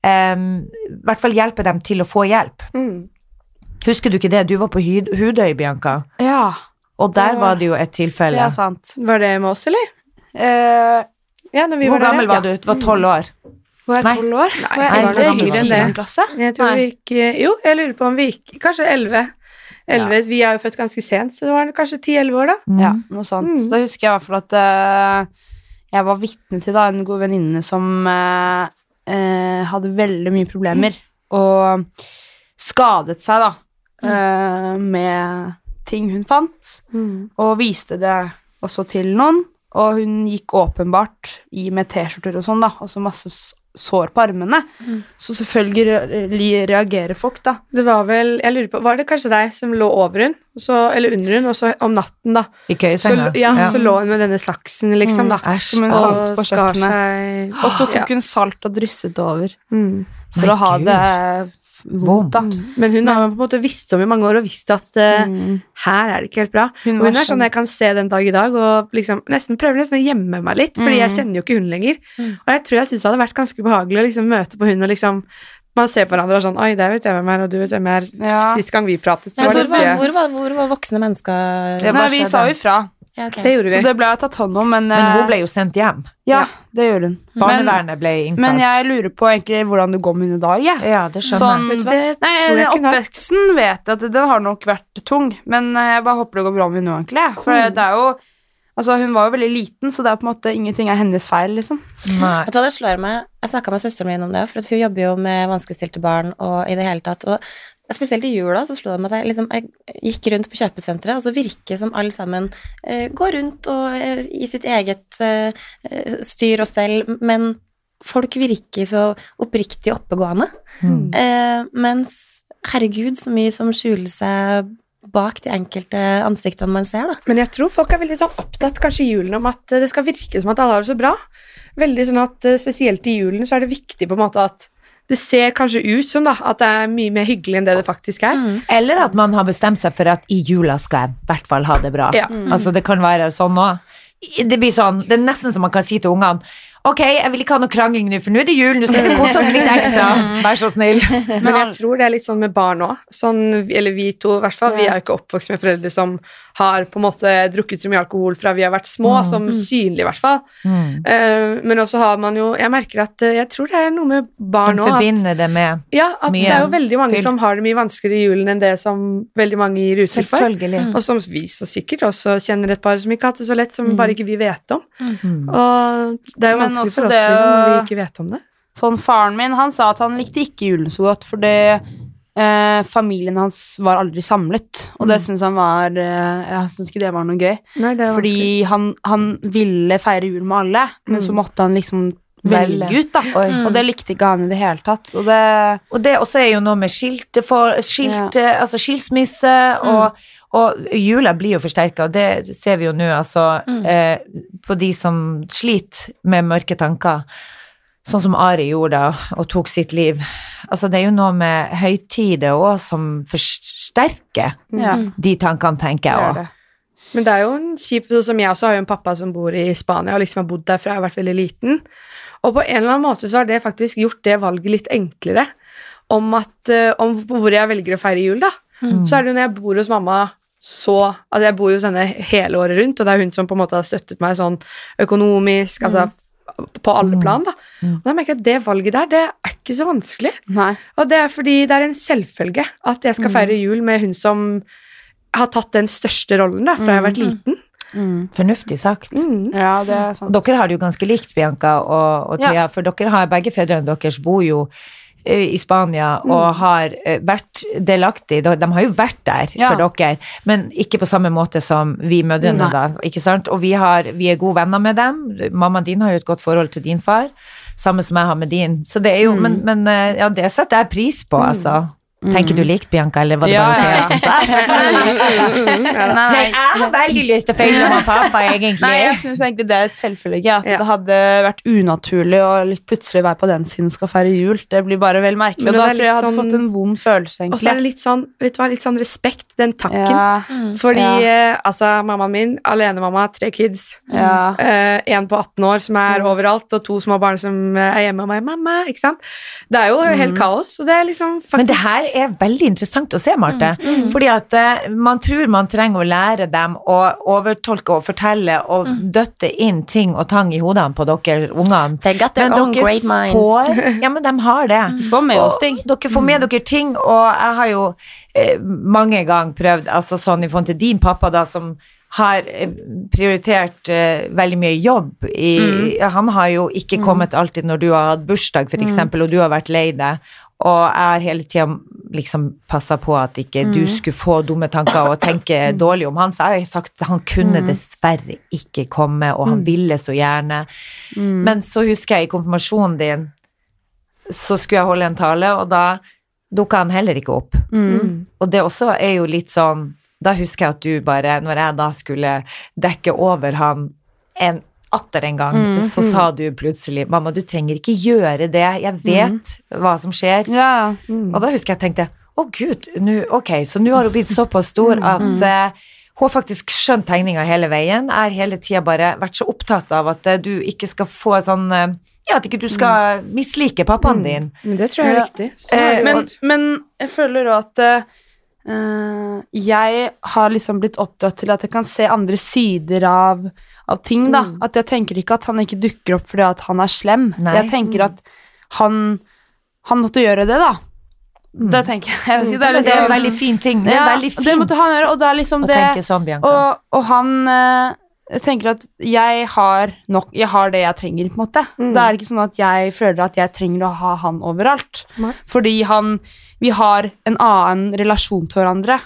Speaker 2: em, i hvert fall hjelpe dem til å få hjelp.
Speaker 3: Mm.
Speaker 2: Husker du ikke det? Du var på Hudøy, Bianca,
Speaker 4: Ja,
Speaker 2: og der
Speaker 4: var-
Speaker 2: var det jo et
Speaker 4: det
Speaker 2: tilfelle.
Speaker 4: er sant.
Speaker 3: Var det med oss, eller?
Speaker 4: Eh,
Speaker 3: Ja, når vi
Speaker 2: Hvor
Speaker 3: var der,
Speaker 2: gammel
Speaker 3: ja.
Speaker 2: var du? Du var tolv år.
Speaker 4: var jeg
Speaker 2: Nei.
Speaker 4: tolv år?
Speaker 3: Nei,
Speaker 4: var jeg
Speaker 3: jeg
Speaker 2: var nok yngre enn
Speaker 3: det.
Speaker 4: klasse?
Speaker 3: Jeg tror
Speaker 4: Nei.
Speaker 3: vi gikk Jo, jeg lurer på om vi gikk Kanskje elleve. Elleve, Vi er jo født ganske sent, så det var kanskje ti-elleve år, da.
Speaker 2: Mm.
Speaker 4: Ja, noe sånt.
Speaker 3: Mm.
Speaker 4: Da husker jeg i hvert fall at uh, jeg var vitne til da, en god venninne som uh, uh, hadde veldig mye problemer og skadet seg da eh, med ting hun fant, og viste det også til noen. Og hun gikk åpenbart i med T-skjorter og sånn, da, og så masse sår på armene.
Speaker 1: Mm.
Speaker 4: Så selvfølgelig reagerer folk, da.
Speaker 3: Det var vel Jeg lurer på Var det kanskje deg som lå over hun, så, eller under hun, og så om natten, da?
Speaker 2: I
Speaker 3: Så,
Speaker 2: ja,
Speaker 3: ja, så lå hun med denne saksen, liksom, da.
Speaker 2: Æsj.
Speaker 4: Som hun
Speaker 3: Og skar seg
Speaker 4: Og så tok
Speaker 3: ja.
Speaker 4: hun salt og drysset over
Speaker 3: mm.
Speaker 4: for
Speaker 2: Nei,
Speaker 4: å ha
Speaker 2: Gud.
Speaker 4: det vondt, da.
Speaker 3: Men hun har på en måte visst om i mange år og visst at uh,
Speaker 4: Mm.
Speaker 3: her er det ikke helt bra.
Speaker 4: Hun
Speaker 3: og hun er sånn jeg kan se den dag i dag og liksom nesten prøver nesten å gjemme meg litt, fordi jeg
Speaker 4: Mm.
Speaker 3: kjenner jo ikke hun lenger.
Speaker 1: Mm.
Speaker 3: Og jeg tror jeg syns det hadde vært ganske behagelig å liksom møte på hun og liksom man ser på hverandre og sånn Oi, der vet jeg hvem er, og du vet hvem jeg er.
Speaker 4: Ja.
Speaker 3: Sist gang vi pratet, så var
Speaker 1: hvor,
Speaker 3: det
Speaker 1: var,
Speaker 3: ikke
Speaker 1: hvor, var, hvor var voksne mennesker?
Speaker 4: Nei, vi sa jo ifra,
Speaker 1: Ja, okay.
Speaker 3: Det gjorde
Speaker 4: så det ble jeg tatt hånd om, men,
Speaker 2: Men
Speaker 4: eh,
Speaker 2: hun ble jo sendt hjem.
Speaker 4: Ja, det gjorde hun. Men,
Speaker 2: Barnevernet ble innkalt.
Speaker 4: men jeg lurer på egentlig hvordan det går med henne i dag, jeg.
Speaker 2: Ja, det skjønner
Speaker 4: Sånn,
Speaker 2: jeg.
Speaker 4: Nei,
Speaker 3: jeg
Speaker 4: oppveksten vet jeg at den har nok vært tung, men eh, jeg bare håper det går bra med henne nå, egentlig. For
Speaker 3: Mm.
Speaker 4: det er jo Altså, hun var jo veldig liten, så det er på en måte ingenting er hennes feil, liksom.
Speaker 2: Nei.
Speaker 1: Vet du hva det slår meg? Jeg snakka med søsteren min om det, for at hun jobber jo med vanskeligstilte barn og i det hele tatt. Og spesielt i jula så slo det meg at jeg, liksom, jeg gikk rundt på kjøpesenteret, og så virker som alle sammen eh, går rundt og eh, i sitt eget eh, styr og selv, men folk virker så oppriktig oppegående.
Speaker 2: Mm.
Speaker 1: Eh, mens herregud, så mye som skjuler seg bak de enkelte ansiktene man ser, da.
Speaker 3: Men jeg tror folk er veldig sånn opptatt kanskje i julen om at det skal virke som at alle har det så bra. Veldig sånn at eh, Spesielt i julen så er det viktig på en måte at det ser kanskje ut som da, at det er mye mer hyggelig enn det det faktisk er.
Speaker 1: Mm.
Speaker 2: Eller at man har bestemt seg for at i jula skal jeg i hvert fall ha det bra.
Speaker 3: Ja.
Speaker 2: Altså Det kan være sånn òg. Det blir sånn, det er nesten som man kan si til ungene Ok, jeg vil ikke ha noe krangling nå, for nå er det jul, nå skal vi kose oss litt ekstra. Vær så snill.
Speaker 3: Men jeg tror det er litt sånn med barn òg. Sånn, eller vi to, i hvert fall. Vi er jo ikke oppvokst med foreldre som har på en måte drukket så mye alkohol fra vi har vært små, som synlig i hvert fall.
Speaker 2: Mm.
Speaker 3: Uh, men også har man jo Jeg merker at eh, jeg tror det er noe med barn òg.
Speaker 2: forbinder det med
Speaker 3: Ja, at
Speaker 2: mye
Speaker 3: det er jo veldig mange
Speaker 2: fyll.
Speaker 3: som har det mye vanskeligere i julen enn det som veldig mange gir uttrykk for.
Speaker 2: Selvfølgelig.
Speaker 3: Og som vi så sikkert også kjenner et par som ikke har hatt det så lett, som bare ikke vi vet om.
Speaker 2: Mm.
Speaker 3: Og det er jo
Speaker 4: Men
Speaker 3: vanskelig for oss
Speaker 4: det
Speaker 3: liksom, når vi ikke vet om det.
Speaker 4: Sånn Faren min han sa at han likte ikke julen så godt, fordi eh, familien hans var aldri samlet. Og det syns han var eh, Jeg syns ikke det var noe gøy.
Speaker 3: Nei, det
Speaker 4: Fordi han, han ville feire jul med alle, men så måtte han liksom velge ut, da.
Speaker 2: Oi.
Speaker 4: Og det likte ikke han i det hele tatt. Og det
Speaker 2: Og det også er jo noe med skilte for, skilte, altså skilsmisse, og, og jula blir jo forsterka, og det ser vi jo nå, altså, eh, på de som sliter med mørke tanker. Sånn som Ari gjorde da, og tok sitt liv. Altså, det er jo noe med høytider òg som forsterker
Speaker 4: Ja,
Speaker 2: de tankene, tenker jeg òg.
Speaker 3: Men det er jo en kjip sånn som jeg også har jo en pappa som bor i Spania og liksom har bodd der fra jeg har vært veldig liten. Og på en eller annen måte så har det faktisk gjort det valget litt enklere om, at, eh, om hvor jeg velger å feire jul, da. Så er det jo når jeg bor hos mamma så Altså, jeg bor jo hos henne hele året rundt, og det er hun som på en måte har støttet meg sånn økonomisk, altså f- på alle plan, da. Og da merker jeg at det valget der, det er ikke så vanskelig.
Speaker 4: Nei.
Speaker 3: Og det er fordi det er en selvfølge at jeg skal feire jul med hun som har tatt den største rollen da, fra jeg har vært liten.
Speaker 4: Mm.
Speaker 2: Fornuftig sagt.
Speaker 3: Mm.
Speaker 4: Ja, det er sant.
Speaker 2: Dere har det jo ganske likt, Bianca og, og Thea, for dere har begge fedrene deres bor jo i Spania og har eh, vært delaktig. De har jo vært der
Speaker 4: Ja.
Speaker 2: for dere, men ikke på samme måte som vi mødrene, da. Ikke sant? Og vi, har, vi er gode venner med dem. Mammaen din har jo et godt forhold til din far, samme som jeg har med din. Så det er jo, men, men eh, ja, det setter jeg pris på, altså. Tenker du likt, Bianca, eller var det
Speaker 4: Ja,
Speaker 2: bare
Speaker 4: ja,
Speaker 2: sa
Speaker 4: Nei,
Speaker 2: jeg har veldig lyst til å følge mamma og pappa, egentlig.
Speaker 4: Nei, jeg syns egentlig det er et selvfølge. At
Speaker 3: Ja.
Speaker 4: det hadde vært unaturlig å litt plutselig være på den siden skal feire jul. Det blir bare vel merkelig. Og da tror jeg jeg hadde
Speaker 3: sånn-
Speaker 4: fått en vond følelse,
Speaker 3: Og så er det litt sånn, vet du hva, litt sånn respekt, den takken.
Speaker 4: Ja,
Speaker 3: Fordi
Speaker 4: Ja.
Speaker 3: eh, altså, mammaen min, alenemamma, tre kids,
Speaker 4: ja.
Speaker 3: Uh, en på 18 år som er overalt, og to små barn som eh, er hjemme og meg, mamma, ikke sant? Det er jo helt kaos, og det er liksom faktisk
Speaker 2: Men det her er veldig interessant å se, Marte. Fordi at uh, man tror man trenger å lære dem å overtolke og fortelle og døtte inn ting og tang i hodene på dere ungene.
Speaker 1: They got their own great minds.
Speaker 2: får Ja, men de har det.
Speaker 4: Får med oss ting.
Speaker 2: Og dere får med dere ting, og jeg har jo eh, mange ganger prøvd, altså sånn i forhold til din pappa da, som har eh, prioritert uh, veldig mye jobb i Han har jo ikke kommet alltid når du har hatt bursdag, for eksempel, og du har vært lei deg. Og jeg har hele tida liksom passa på at ikke du skulle få dumme tanker og tenke dårlig om han. Så jeg har sagt at han kunne dessverre ikke komme, og han ville så gjerne. Men så husker jeg i konfirmasjonen din, så skulle jeg holde en tale, og da dukka han heller ikke opp.
Speaker 3: Mm.
Speaker 2: Og det også er jo litt sånn Da husker jeg at du bare, når jeg da skulle dekke over han en atter en gang, så sa du plutselig 'Mamma, du trenger ikke gjøre det, jeg vet hva som skjer'.
Speaker 4: ja.
Speaker 2: Og da husker jeg tenkte 'Å, gud, nu, ok, så nå har hun blitt såpass stor at uh, hun har faktisk skjønt tegninga hele veien. Er hele tida bare vært så opptatt av at uh, du ikke skal få sånn uh, Ja, at ikke du skal mislike pappaen din.
Speaker 3: Men det tror jeg er
Speaker 2: Eh,
Speaker 4: Men, men jeg føler òg at jeg har liksom blitt oppdratt til at jeg kan se andre sider av, av ting, da. At jeg tenker ikke at han ikke dukker opp fordi at han er slem.
Speaker 2: Nei.
Speaker 4: Jeg tenker at han, han måtte gjøre det, da. Det tenker jeg. jeg si,
Speaker 2: Det er,
Speaker 4: det er
Speaker 2: en
Speaker 4: liksom,
Speaker 2: veldig fin ting. Det
Speaker 4: ja,
Speaker 2: veldig fint
Speaker 4: Det måtte han gjøre, og det er liksom det
Speaker 2: sånn,
Speaker 4: og, og han eh, jeg tenker at jeg har nok Jeg har det jeg trenger, på en måte.
Speaker 3: Mm.
Speaker 4: Det er ikke sånn at jeg føler at jeg trenger å ha han overalt.
Speaker 3: Nei.
Speaker 4: Fordi han Vi har en annen relasjon til hverandre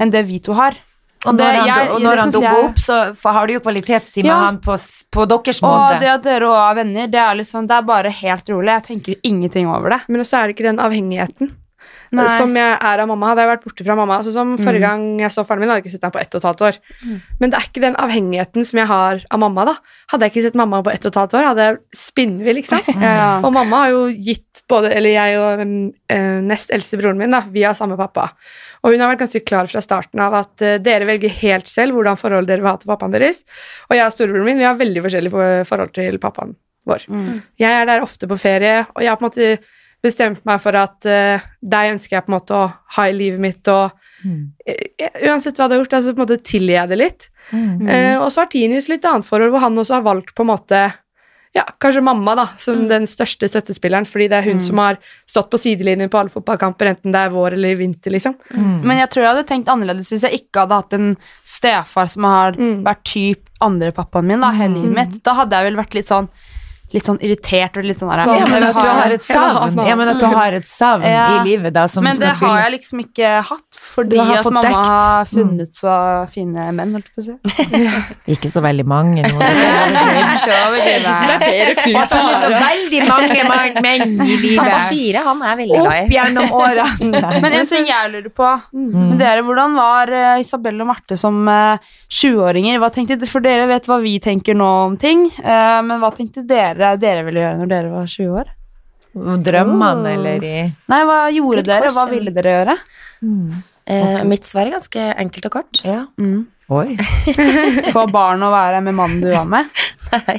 Speaker 4: enn det vi to har.
Speaker 2: Mm. Og når
Speaker 4: det-
Speaker 2: han,
Speaker 4: jeg-
Speaker 2: og
Speaker 4: det
Speaker 2: når han dukker
Speaker 4: jeg-
Speaker 2: opp, så har du jo kvalitetstid med
Speaker 4: Ja.
Speaker 2: han på, på deres
Speaker 4: Og
Speaker 2: måte.
Speaker 4: det at dere òg er venner, det er liksom Det er bare helt rolig. Jeg tenker ingenting over det.
Speaker 3: Men også er det ikke den avhengigheten
Speaker 4: Nei.
Speaker 3: som jeg er av mamma. Hadde jeg vært borte fra mamma altså Som Forrige gang jeg så faren min, hadde jeg ikke sett ham på ett og et halvt år. Men det er ikke den avhengigheten som jeg har av mamma. da Hadde jeg ikke sett mamma på ett og et halvt år, hadde jeg spinnvill. ikke sant?
Speaker 4: Ja.
Speaker 3: Og mamma har jo gitt både Eller jeg og eh, nest eldste broren min, da vi har samme pappa. Og hun har vært ganske klar fra starten av at eh, dere velger helt selv hvordan forhold dere vil ha til pappaen deres. Og jeg og storebroren min vi har veldig forskjellig forhold til pappaen vår.
Speaker 4: Mm.
Speaker 3: Jeg er der ofte på ferie, og jeg har på en måte bestemt meg for at uh, deg ønsker jeg på en måte å ha i livet mitt, og
Speaker 2: Mm.
Speaker 3: eh, uansett hva du har gjort, altså på en måte tilgir jeg det litt.
Speaker 2: Mm.
Speaker 3: Uh, og så har Tinius litt annet forhold, hvor han også har valgt på en måte ja, kanskje mamma da, som den største støttespilleren, fordi det er hun som har stått på sidelinjen på alle fotballkamper, enten det er vår eller vinter, liksom.
Speaker 2: Mm.
Speaker 4: Men jeg tror jeg hadde tenkt annerledes hvis jeg ikke hadde hatt en stefar som har
Speaker 3: Mm.
Speaker 4: vært typ andre pappaen min da, hele livet mitt. Da hadde jeg vel vært litt sånn litt sånn irritert og litt sånn der,
Speaker 2: Ja, men at du har et savn, ja, men at du har et savn i livet da, som
Speaker 4: Men det har jeg liksom ikke hatt, fordi
Speaker 2: har
Speaker 4: at mamma
Speaker 2: dekt.
Speaker 4: har funnet så fine menn, holdt jeg på å si.
Speaker 2: Ikke så veldig mange I så veldig mange menn i livet.
Speaker 1: fire, han er veldig glad
Speaker 2: Opp gjennom åra.
Speaker 4: Men en ting jeg lurer på
Speaker 2: Mm.
Speaker 4: dere, Hvordan var eh, Isabel og Marte som sjuåringer 20-åringer? Hva tenkte dere? For dere vet hva vi tenker nå om ting, eh, men hva tenkte dere dere ville gjøre når dere var 20 år?
Speaker 2: Drømmene eller i
Speaker 4: Nei, hva gjorde dere? Hva ville dere gjøre?
Speaker 1: Eh, mitt svar er ganske enkelt og kort.
Speaker 2: Ja.
Speaker 4: Mm.
Speaker 2: Oi.
Speaker 4: Få barn og være med mannen du var med?
Speaker 1: Nei.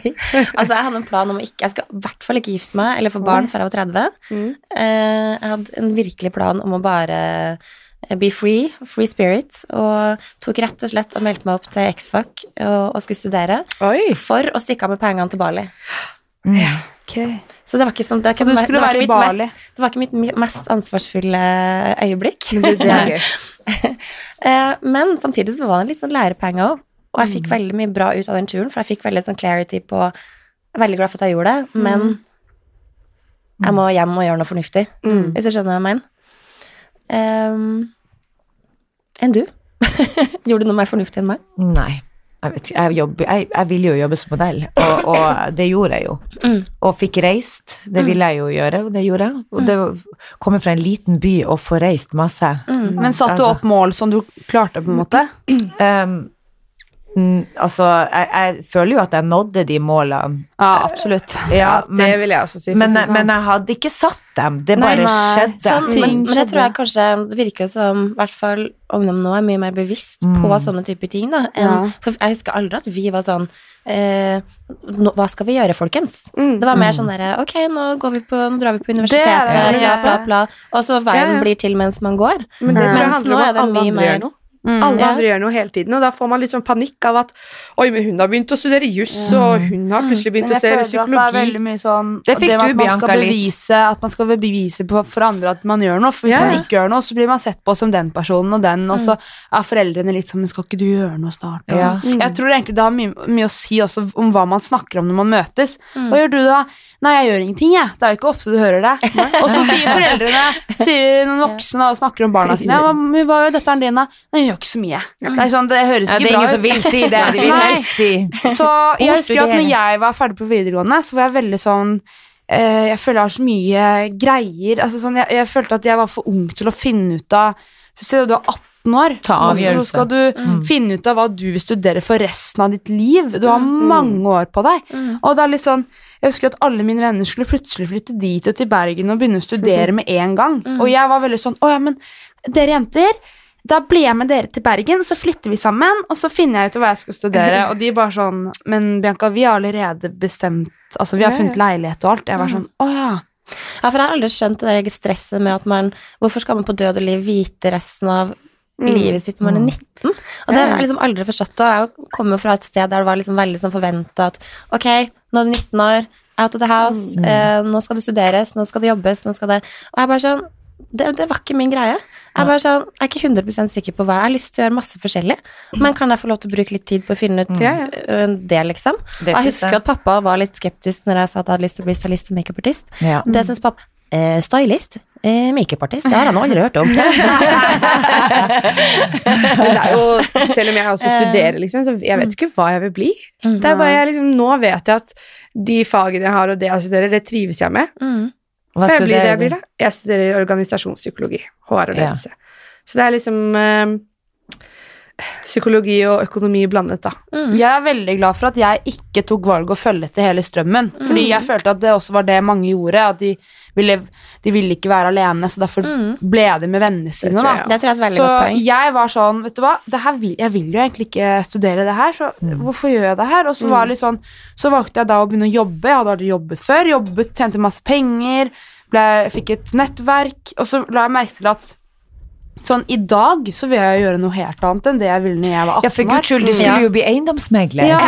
Speaker 1: Altså, jeg hadde en plan om å ikke Jeg skal i hvert fall ikke gifte meg eller få barn før jeg var 30.
Speaker 3: Mm.
Speaker 1: Eh, jeg hadde en virkelig plan om å bare eh, be free, free spirit, og tok rett og slett og meldte meg opp til X-Fac og, og skulle studere
Speaker 3: Oi!
Speaker 1: for å stikke av med pengene til Bali.
Speaker 2: Mm.
Speaker 1: Så det var ikke sånn det,
Speaker 4: kan,
Speaker 1: det, var ikke mitt mest, det var ikke mitt mest ansvarsfulle øyeblikk.
Speaker 3: Det, det er.
Speaker 1: Eh, Men samtidig så var det en litt sånn lærepenge òg. Og jeg
Speaker 3: Mm.
Speaker 1: fikk veldig mye bra ut av den turen, for jeg fikk veldig sånn clarity på Jeg er veldig glad for at jeg gjorde det, men
Speaker 3: Mm.
Speaker 1: jeg må hjem og gjøre noe fornuftig.
Speaker 3: Mm.
Speaker 1: Hvis du skjønner hva jeg mener. Um, enn du? gjorde du noe mer fornuftig enn meg?
Speaker 2: Nei. Jeg, vet, jeg, jobber, jeg, jeg ville jo jobbe som modell, og, og det gjorde jeg jo.
Speaker 1: Mm.
Speaker 2: Og fikk reist. Det ville jeg jo gjøre, og det gjorde jeg. Og det kommer fra en liten by og få reist masse.
Speaker 4: Men satte du
Speaker 2: Altså.
Speaker 4: opp mål som du klarte, på en måte?
Speaker 2: Um, mm, altså, jeg, jeg føler jo at jeg nådde de målene.
Speaker 4: Ja, absolutt.
Speaker 2: Ja,
Speaker 3: Ja, det
Speaker 2: men,
Speaker 3: vil jeg også si.
Speaker 2: men,
Speaker 3: sånn.
Speaker 2: men jeg hadde ikke satt dem. Det bare
Speaker 4: nei.
Speaker 2: skjedde.
Speaker 1: Sånn,
Speaker 4: Ting
Speaker 1: men, men det tror jeg kanskje Det virker som i hvert fall ungdom nå er mye mer bevisst
Speaker 2: Mm.
Speaker 1: på sånne typer ting. da enn,
Speaker 4: Ja.
Speaker 1: For jeg husker aldri at vi var sånn eh, nå, Hva skal vi gjøre, folkens?
Speaker 3: Mm.
Speaker 1: Det var mer sånn derre Ok, nå, går vi på, nå drar vi på
Speaker 4: er
Speaker 1: universitetet,
Speaker 4: det.
Speaker 1: bla, bla, bla. Og så veien blir til mens man går.
Speaker 3: Men det tror jeg handler om at alle andre gjør noe.
Speaker 4: Mm.
Speaker 3: Alle
Speaker 1: Ja.
Speaker 3: andre gjør noe hele tiden, og da får man litt sånn panikk av at Oi, men hun har begynt å studere juss, og hun har plutselig begynt å studere
Speaker 4: psykologi. det er sånn
Speaker 2: Det fikk
Speaker 4: det
Speaker 2: du, Bianca, litt.
Speaker 4: bevise, At man skal bevise på, for andre at man gjør noe. For hvis
Speaker 3: Ja,
Speaker 4: man ikke gjør noe, så blir man sett på som den personen og den, og så er foreldrene litt sånn Men skal ikke du gjøre noe snart?
Speaker 2: Ja.
Speaker 4: Jeg tror egentlig det har mye, mye å si også om hva man snakker om når man møtes.
Speaker 1: Mm.
Speaker 4: Hva gjør du da? Nei, jeg gjør ingenting, jeg. Det er jo ikke ofte du hører det. Og så sier foreldrene, sier noen voksne og snakker om barna sine, ja, hva, hva gjør datteren din da? Nei, gjør ikke så mye. Det sånn, det høres
Speaker 2: Ja,
Speaker 4: ikke
Speaker 2: det er
Speaker 4: bra
Speaker 2: ingen
Speaker 4: ut.
Speaker 2: som vil si det. De vil helst si
Speaker 4: Så jeg husker at når jeg var ferdig på videregående, så var jeg veldig sånn eh, Jeg føler jeg har så mye greier altså sånn, jeg, jeg følte at jeg var for ung til å finne ut av Se, du er 18 år,
Speaker 2: Ta
Speaker 4: og så skal du finne ut av hva du vil studere for resten av ditt liv. Du har mange år på deg.
Speaker 1: Mm.
Speaker 4: Og det er litt sånn Jeg husker at alle mine venner skulle plutselig flytte dit og til Bergen og begynne å studere med en gang. Og jeg var veldig sånn Å ja, men dere jenter da blir jeg med dere til Bergen, så flytter vi sammen, og så finner jeg ut hva jeg skal studere. Og de bare sånn Men Bianca, vi har allerede bestemt Altså, vi har funnet leilighet og alt. Jeg var sånn Å ja.
Speaker 1: Ja, for jeg har aldri skjønt det der stresset med at man Hvorfor skal man på død og liv vite resten av livet sitt når man er 19? Og det har jeg liksom aldri forstått. Og jeg kommer jo fra et sted der det var liksom veldig sånn forventa at ok, nå er du 19 år, out of the house, eh, nå skal det studeres, nå skal det jobbes, nå skal det Og jeg bare sånn det, det var ikke min greie. Jeg er bare sånn, jeg er ikke 100% sikker på hva jeg har lyst til å gjøre masse forskjellig, men kan jeg få lov til å bruke litt tid på å finne ut øh, det, liksom?
Speaker 2: Det
Speaker 1: jeg husker
Speaker 2: jeg.
Speaker 1: at pappa var litt skeptisk når jeg sa at jeg hadde lyst til å bli stylist og makeupartist.
Speaker 2: Ja.
Speaker 1: Det syns pappa eh, Stylist? Eh, Makeupartist? Det har han aldri hørt om.
Speaker 3: Men det er jo, selv om jeg også studerer, liksom, så jeg vet ikke hva jeg vil bli. Det er bare jeg liksom, Nå vet jeg at de fagene jeg har, og det jeg studerer, det trives jeg med.
Speaker 1: Mm.
Speaker 2: Hva
Speaker 3: jeg bli det jeg blir, da? Jeg studerer organisasjonspsykologi. HR og
Speaker 2: Ja.
Speaker 3: Så det er liksom eh, psykologi og økonomi blandet, da.
Speaker 1: Mm.
Speaker 4: Jeg er veldig glad for at jeg ikke tok valget å følge etter hele strømmen. Fordi jeg følte at det også var det mange gjorde. At de ville, de ville ikke være alene, så derfor
Speaker 1: Mm.
Speaker 4: ble de med vennene sine.
Speaker 3: tror
Speaker 4: da.
Speaker 3: jeg,
Speaker 1: Det tror jeg er
Speaker 4: Så
Speaker 1: godt
Speaker 4: jeg var sånn, vet du hva, det her vil, jeg vil jo egentlig ikke studere det her, så hvorfor gjør jeg det her? Og så var det litt sånn, så valgte jeg da å begynne å jobbe, jeg hadde aldri jobbet før, jobbet, tjente masse penger, ble, fikk et nettverk, og så la jeg merke til at sånn, i dag så vil jeg gjøre noe helt annet enn det jeg ville når jeg var 18
Speaker 2: Ja, for guds skyld, du skulle jo bli eiendomsmegler.
Speaker 4: Ja.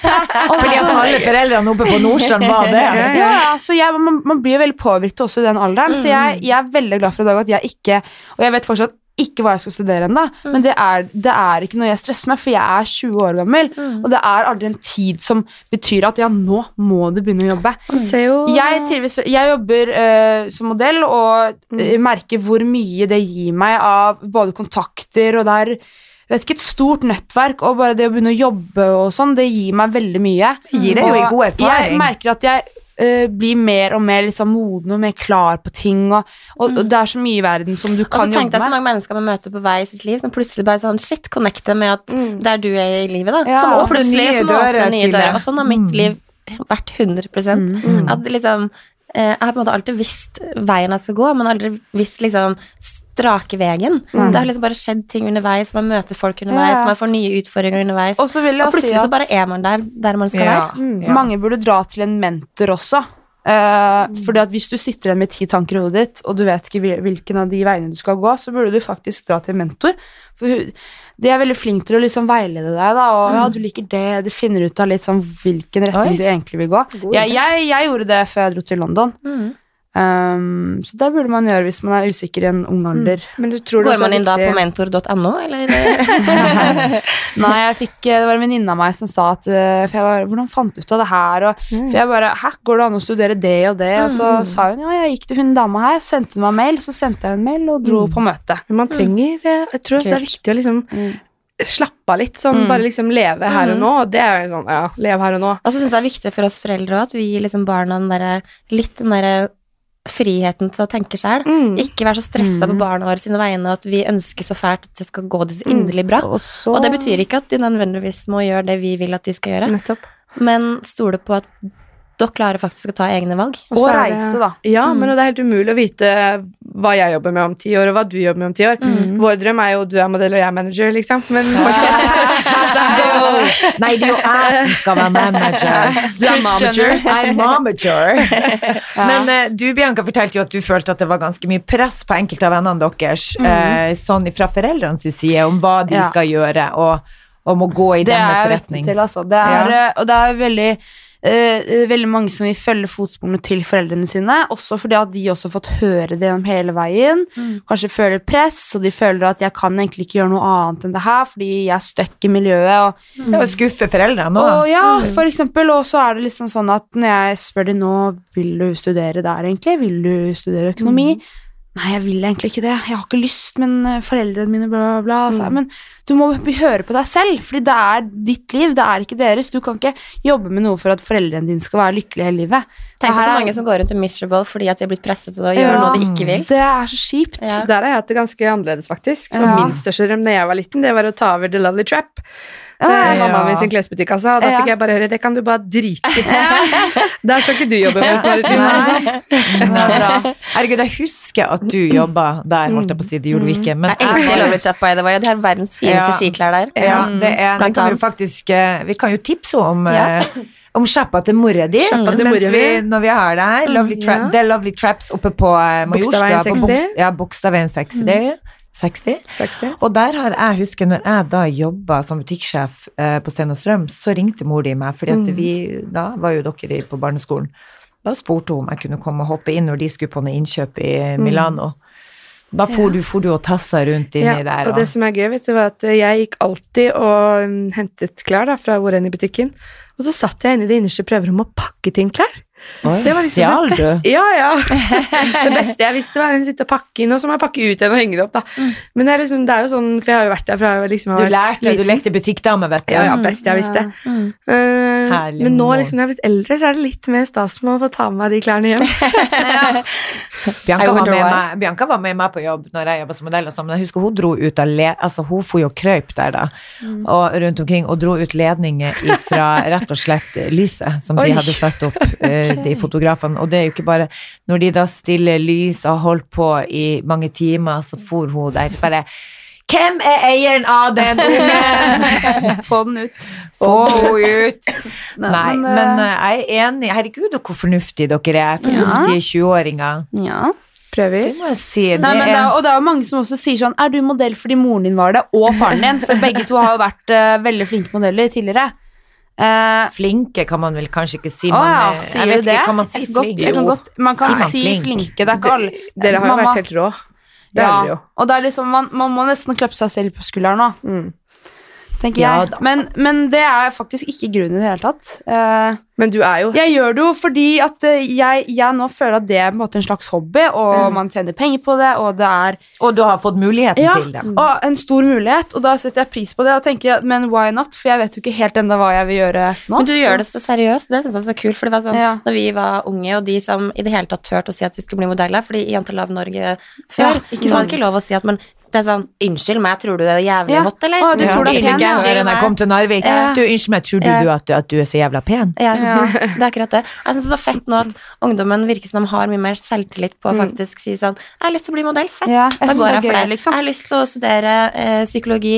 Speaker 2: Fordi at alle foreldrene oppe på Nordstrand var det.
Speaker 3: Ja,
Speaker 4: Ja, så jeg, man, man blir veldig påvirket også i den alderen, så jeg, jeg er veldig glad for i dag at jeg ikke Og jeg vet fortsatt ikke hva jeg skal studere ennå, men det er, det er ikke noe jeg stresser med, for jeg er 20 år gammel, og det er aldri en tid som betyr at ja, nå må du begynne å jobbe.
Speaker 3: Mm.
Speaker 4: Jeg, trives, jeg jobber uh, som modell og eh, merker hvor mye det gir meg av både kontakter og det er vet ikke, et stort nettverk, og bare det å begynne å jobbe og sånn, det gir meg veldig mye.
Speaker 2: Det Gir deg jo god erfaring.
Speaker 4: Jeg merker at jeg eh, blir mer og mer liksom moden og mer klar på ting, og, og, og det er så mye i verden som du kan jobbe
Speaker 1: Og så tenkte jeg så mange mennesker man møter på vei i sitt liv, som plutselig bare sånn shit, connecter med at der du er i livet, da.
Speaker 4: Ja.
Speaker 1: som
Speaker 2: og
Speaker 1: plutselig
Speaker 2: nye dører
Speaker 1: åpner nye dører. Og sånn har mitt
Speaker 2: Mm.
Speaker 1: liv vært 100% At liksom eh, Jeg har på en måte alltid visst veien jeg skal gå, men aldri visst liksom strake Mm. Det har liksom bare skjedd ting underveis, man møter folk underveis,
Speaker 4: Ja.
Speaker 1: man får nye utfordringer underveis.
Speaker 4: Og så vil jeg
Speaker 1: Og
Speaker 4: plutselig si
Speaker 1: plutselig så bare er man der, der man skal
Speaker 2: Ja.
Speaker 1: være.
Speaker 2: Ja.
Speaker 4: mange burde dra til en mentor også. Eh, fordi at Hvis du sitter igjen med ti tanker i hodet ditt, og du vet ikke hvilken av de veiene du skal gå, så burde du faktisk dra til en mentor. For hun, de er veldig flinke til å liksom veilede deg. da, og ja, du liker det, De finner ut av litt sånn hvilken retning
Speaker 2: Oi.
Speaker 4: du egentlig vil gå. Jeg, jeg, jeg gjorde det før jeg dro til London.
Speaker 1: Mm.
Speaker 4: Um, så det burde man gjøre hvis man er usikker i en ung alder.
Speaker 3: Men du tror
Speaker 1: Går man inn da på mentor.no, eller?
Speaker 4: Nei, jeg fikk, det var en venninne av meg som sa at eh, For jeg var, Hvordan fant du ut av det her? Og, For jeg bare Hæ, går det an å studere det og det? Og så sa hun ja, jeg gikk til hun dama her, sendte hun meg mail, så sendte jeg en mail og dro på møte.
Speaker 3: Men man trenger eh, Jeg tror også det er viktig å liksom slappe av litt. Sånn
Speaker 4: Mm.
Speaker 3: bare liksom leve her og nå. Og det er jo sånn, ja, leve her og nå.
Speaker 1: Og så syns jeg det er viktig for oss foreldre òg, at vi gir liksom barna den der, litt den derre friheten til å tenke sjøl.
Speaker 3: Mm.
Speaker 1: Ikke være så stressa på barna våre sine vegne, at vi ønsker så fælt at det skal gå det så inderlig bra.
Speaker 4: Og, så,
Speaker 1: Og det betyr ikke at de nødvendigvis må gjøre det vi vil at de skal gjøre,
Speaker 3: Nettopp.
Speaker 1: men stole på at dere klarer faktisk å ta egne valg.
Speaker 3: Og
Speaker 4: Og
Speaker 3: det-
Speaker 4: reise, da.
Speaker 3: Ja,
Speaker 1: Mm.
Speaker 3: men det er helt umulig å vite hva jeg jobber med om ti år, og hva du jobber med om ti år.
Speaker 1: Mm.
Speaker 3: Vår drøm er jo du er modell og jeg er manager, liksom. Men fortsatt.
Speaker 2: Nei, det er jo jeg som skal være manager.
Speaker 3: Du er manager.
Speaker 2: I'm momager. Men eh, du, Bianca, fortalte jo at du følte at det var ganske mye press på enkelte av vennene deres, mm. sånn fra foreldrenes side, om hva de
Speaker 4: Ja.
Speaker 2: skal gjøre, og om å gå i
Speaker 4: Det er
Speaker 2: deres
Speaker 4: jeg
Speaker 2: retning.
Speaker 4: til, altså. Det er, ja. Og det er veldig eh, veldig mange som vil følge fotsporene til foreldrene sine, også fordi at de også har fått høre det gjennom hele veien. Kanskje føler press, og de føler at jeg kan egentlig ikke gjøre noe annet enn det her, fordi jeg er stuck i miljøet. Og,
Speaker 2: Det er å skuffe foreldrene
Speaker 4: og
Speaker 2: òg.
Speaker 4: ja, for eksempel, og så er det liksom sånn at når jeg spør de nå, vil du studere der egentlig? Vil du studere økonomi? Nei, jeg vil egentlig ikke det. Jeg har ikke lyst, men eh, foreldrene mine, bla, bla, bla. Så, jeg, Men du må høre på deg selv, fordi det er ditt liv, det er ikke deres. Du kan ikke jobbe med noe for at foreldrene dine skal være lykkelige hele livet.
Speaker 1: Tenk på så mange som går rundt og miserable fordi at de er blitt presset til å gjøre
Speaker 4: Ja.
Speaker 1: noe de ikke vil.
Speaker 4: Det er så kjipt.
Speaker 1: Ja.
Speaker 3: Der har jeg hatt det ganske annerledes, faktisk. For
Speaker 4: Ja.
Speaker 3: Min største drøm da jeg var liten, det var å ta over The Lolly Trap.
Speaker 4: Ja,
Speaker 3: Eh,
Speaker 2: ja.
Speaker 3: Mammaen min sin klesbutikk, altså. Og da
Speaker 4: Ja.
Speaker 3: fikk jeg bare høre det kan du bare drite i. Der skal ikke du jobbe med resten av ditt liv. liksom.
Speaker 2: Herregud, jeg husker at du jobba der, holdt jeg på å si, det gjorde du ikke. Men
Speaker 1: Jeg elsker Lovely Chap, det var jo De har verdens fineste
Speaker 2: Ja.
Speaker 1: skiklær der.
Speaker 2: Ja, det er, det kan vi faktisk eh, Vi kan jo tipse om
Speaker 1: Ja.
Speaker 2: eh, om sjappa til mora di. Vi, når vi har det her. Lovely Tra
Speaker 3: ja.
Speaker 2: The Lovely Traps oppe på eh, Majorstua.
Speaker 3: Bogstadveien
Speaker 2: på
Speaker 3: 60.
Speaker 2: Bogs- Ja, Bogstadveien 60. 60.
Speaker 3: 60.
Speaker 2: Og der har jeg husker når jeg da jobba som butikksjef eh, på Sten og Strøm, så ringte mor di meg, fordi at
Speaker 3: Mm.
Speaker 2: vi Da var jo dere på barneskolen. Da spurte hun om jeg kunne komme og hoppe inn når de skulle på noe innkjøp i Milano. Da for, du, for du og tassa rundt inni
Speaker 3: Mm. Ja,
Speaker 2: der.
Speaker 3: og det som er gøy, vet du, var at jeg gikk alltid og mm, hentet klær da, fra hvor enn i butikken. Og så satt jeg inne i det innerste prøverommet og pakket inn klær.
Speaker 2: Oi,
Speaker 3: Det var liksom
Speaker 2: stjal
Speaker 3: det beste. Ja, ja. Det beste jeg visste, var å sitte og pakke inn, og så må jeg pakke ut igjen og henge det opp. da. Men det er, liksom, det er jo sånn, for jeg har jo vært der fra jeg liksom
Speaker 2: Mm. Du
Speaker 3: har vært
Speaker 2: lærte, du lekte butikkdame, vet du.
Speaker 3: Ja, ja, best jeg visste. Ja.
Speaker 2: Mm.
Speaker 3: Uh, men nå liksom, når jeg er blitt eldre, så er det litt mer stas med å få ta med meg de klærne hjem.
Speaker 2: Bianca var, med meg, Bianca var med meg på jobb når jeg jobba som modell, og sånn, men jeg husker hun dro ut av le, altså hun for jo krøyp der da,
Speaker 3: Mm.
Speaker 2: og rundt omkring, og dro ut ledninger fra rett og slett lyset som
Speaker 3: Oi.
Speaker 2: de hadde satt opp, de fotografene. Og det er jo ikke bare Når de da stiller lys og har holdt på i mange timer, så for hun der så bare hvem er eieren av den ungen?
Speaker 4: Få den ut.
Speaker 2: Få henne ut! Nei,
Speaker 4: men,
Speaker 2: men,
Speaker 4: eh,
Speaker 2: eh, jeg er enig. Herregud, og hvor fornuftige dere er. Fornuftige 20-åringer.
Speaker 4: Ja.
Speaker 3: Prøver.
Speaker 2: Det må jeg si.
Speaker 4: Nei, det
Speaker 2: er,
Speaker 4: er, og det er jo mange som også sier sånn Er du modell fordi moren din var det, og faren din? For begge to har jo vært uh, veldig flinke modeller tidligere. Eh,
Speaker 2: Flinke kan man vel kanskje ikke si.
Speaker 4: Å
Speaker 2: Man,
Speaker 4: ja,
Speaker 2: eh,
Speaker 4: sier
Speaker 2: jeg
Speaker 4: du det?
Speaker 2: ikke, kan man si
Speaker 4: Godt,
Speaker 2: flink?
Speaker 4: jeg kan godt, man kan
Speaker 2: man
Speaker 4: si
Speaker 2: flink?
Speaker 4: flinke. Det er ikke alle
Speaker 3: Dere har jo vært helt rå. Det
Speaker 4: ja,
Speaker 3: er dere jo.
Speaker 4: Og det er liksom, man, man må nesten klappe seg selv på skulderen nå,
Speaker 3: Mm.
Speaker 4: Tenker
Speaker 2: Ja
Speaker 4: jeg. Men, men det er faktisk ikke grunnen i det hele tatt. Uh,
Speaker 3: Men du er jo
Speaker 4: jeg gjør det jo fordi at eh, jeg, jeg nå føler at det er på en måte en slags hobby, og
Speaker 3: Mm.
Speaker 4: man tjener penger på det, og det er
Speaker 2: Og du har fått muligheten
Speaker 4: Ja.
Speaker 2: til det.
Speaker 4: Ja, og en stor mulighet, og da setter jeg pris på det og tenker men why not, for jeg vet jo ikke helt ennå hva jeg vil gjøre nå.
Speaker 1: Men du
Speaker 4: så-
Speaker 1: gjør det så seriøst, det syns jeg er så kult. For det var sånn,
Speaker 4: Ja.
Speaker 1: når vi var unge, og de som i det hele tatt turte å si at vi skulle bli modeller, fordi i Jantelav Norge før,
Speaker 4: Ja, ikke
Speaker 1: så var det ikke lov å si at men det er sånn Unnskyld meg, tror du det er jævlig
Speaker 4: Ja.
Speaker 1: hot, eller?
Speaker 4: Å, du
Speaker 2: Ja,
Speaker 4: tror det er
Speaker 2: det
Speaker 4: pen,
Speaker 2: jeg
Speaker 4: ja.
Speaker 2: kom til Narvik.
Speaker 1: Ja.
Speaker 2: Du, unnskyld meg, tror du, du at, at du er så jævla pen?
Speaker 1: Ja,
Speaker 4: Ja.
Speaker 1: det er akkurat det. Jeg syns det er så fett nå at ungdommen virker som de har mye mer selvtillit på å faktisk si sånn Jeg har lyst til å bli modell, fett.
Speaker 4: Ja, jeg
Speaker 1: da går
Speaker 4: er
Speaker 1: jeg for det.
Speaker 4: liksom.
Speaker 1: Jeg har lyst til å studere eh, psykologi,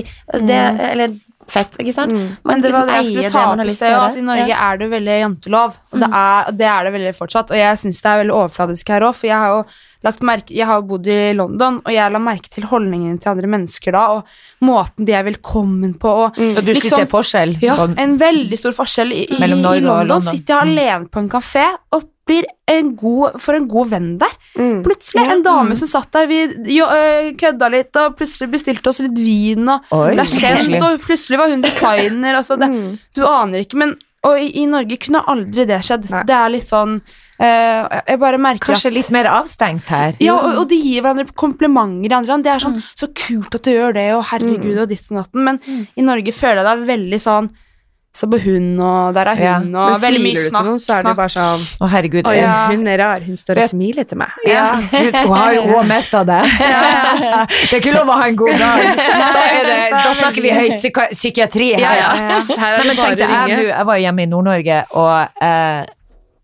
Speaker 1: det, eller fett, ikke sant?
Speaker 3: Mm.
Speaker 4: Men det var
Speaker 1: liksom
Speaker 4: det jeg skulle ta opp i sted, at i Norge
Speaker 1: Ja.
Speaker 4: er det veldig jantelov. Og det, er, det er det veldig fortsatt. Og jeg syns det er veldig overfladisk her òg, for jeg har jo lagt merke Jeg har bodd i London, og jeg la merke til holdningene til andre mennesker da, og måten de er velkommen på, og
Speaker 2: Og du
Speaker 4: Liksom-
Speaker 2: syns det er forskjell?
Speaker 4: ja, en veldig stor forskjell. I, i, i
Speaker 2: og
Speaker 4: London
Speaker 2: London.
Speaker 4: sitter jeg alene på en kafé og blir en god, for en god venn der.
Speaker 3: Mm.
Speaker 4: Plutselig en dame som satt der, vi jo, øh, kødda litt, og plutselig bestilte oss litt vin, og ble kjent, og plutselig var hun designer. Altså det,
Speaker 3: Mm.
Speaker 4: Du aner ikke, men Og i, i Norge kunne aldri det skjedd.
Speaker 3: Nei.
Speaker 4: Det er litt sånn Uh, Jeg bare merker
Speaker 2: Kanskje
Speaker 4: at
Speaker 2: litt mer avstengt her.
Speaker 4: Ja, og, og de gir hverandre komplimenter i andre land. Det er sånn Så kult at du gjør det, og herregud, og ditt og natten. Men i Norge føler jeg det er veldig sånn Se på hun, og der er
Speaker 2: Ja,
Speaker 4: hun, og
Speaker 3: Men
Speaker 4: veldig mye
Speaker 3: smiler du til
Speaker 4: snakk.
Speaker 3: noen, så er det bare sånn
Speaker 2: Å, herregud.
Speaker 3: Oi,
Speaker 2: ja.
Speaker 3: hun er rar. Hun står og smiler til meg.
Speaker 2: Ja, hun, hun har jo mest av det. Det er ikke lov å ha en god dag. Da, er det, da snakker vi høyt psyka psykiatri her.
Speaker 3: Ja, ja. Her er
Speaker 2: Nei,
Speaker 3: det
Speaker 2: men
Speaker 3: bare å
Speaker 2: jeg,
Speaker 3: ringe.
Speaker 2: jeg var hjemme i Nord-Norge og eh,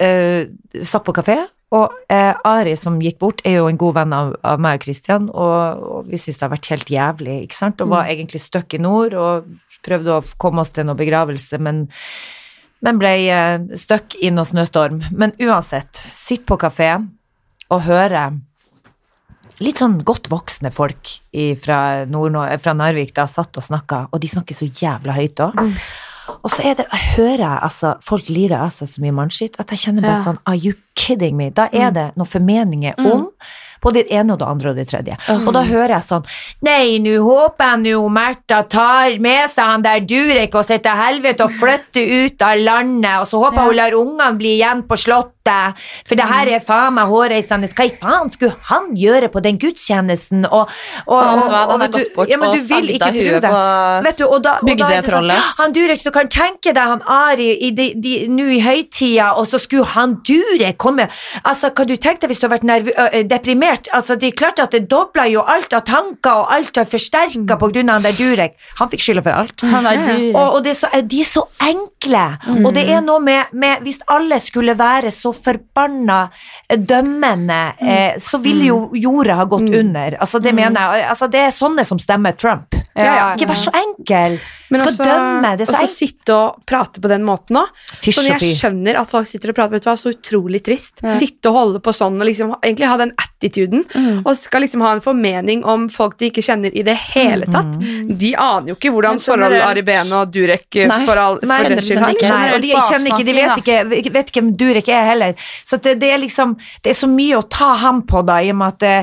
Speaker 2: eh, satt på kafé. Og eh, Ari som gikk bort, er jo en god venn av, av meg og Kristian, og, og vi syns det har vært helt jævlig, ikke sant, og var egentlig stuck i nord, og prøvde å komme oss til noe begravelse, men, men ble eh, stuck i noe snøstorm. Men uansett, sitt på kafé og høre litt sånn godt voksne folk fra, Nord fra Narvik da satt og snakka, og de snakker så jævla høyt òg. Og så det, jeg hører jeg altså folk lire av seg så mye mannskitt at jeg kjenner bare
Speaker 4: Ja.
Speaker 2: sånn Are you kidding me? Da er det noen formeninger om både det ene og det andre og det tredje. Og da hører jeg sånn Nei, nå håper jeg nå Märtha tar med seg han der Durek og sitter helvete og flytter ut av landet, og så håper jeg hun lar ungene bli igjen på Slottet, for det her er faen meg hårreisende. Hva i faen skulle han gjøre på den gudstjenesten? Og, og,
Speaker 1: Ja, vet du hva,
Speaker 2: og- og
Speaker 1: gått bort
Speaker 2: ja, men
Speaker 1: og
Speaker 2: du vil
Speaker 1: sagda
Speaker 2: ikke tro
Speaker 1: huet på
Speaker 2: Vet du, og da, og da er det sånn, han Durek, du kan tenke deg han Ari i de, de, nå i høytida, og så skulle han Durek komme Altså, Hva du tenkte hvis du har vært nervø, deprimert? Altså, det er klart at det dobla jo alt av tanker, og alt er forsterka på grunn av han der Durek. Han fikk skylda for alt.
Speaker 4: Han er.
Speaker 2: Og, og det er så, de er så enkle. Og det er noe med, med Hvis alle skulle være så forbanna eh, dømmende, eh, så ville jo jorda ha gått under. Altså, det mener jeg. Altså, det er sånne som stemmer Trump.
Speaker 3: Ja,
Speaker 2: Ikke vær så enkel.
Speaker 3: Men
Speaker 2: Skal
Speaker 3: også,
Speaker 2: dømme. Det er så
Speaker 3: også
Speaker 2: enkelt.
Speaker 3: sitte og prate på den måten òg. Sånn, jeg skjønner at folk sitter og prater, vet du hva, så utrolig trist. Sitte og holde på sånn og liksom egentlig ha den attituden. Og skal liksom ha en formening om folk de ikke kjenner i det hele tatt. De aner jo ikke hvordan forholdet Aribene og Durek
Speaker 1: Nei.
Speaker 3: for, all,
Speaker 1: Nei,
Speaker 3: den skyld har.
Speaker 1: 100% ikke.
Speaker 2: Nei, og de kjenner ikke, de vet ikke, vet ikke hvem Durek er heller. Så det, det er liksom Det er så mye å ta ham på, da, i og med at det,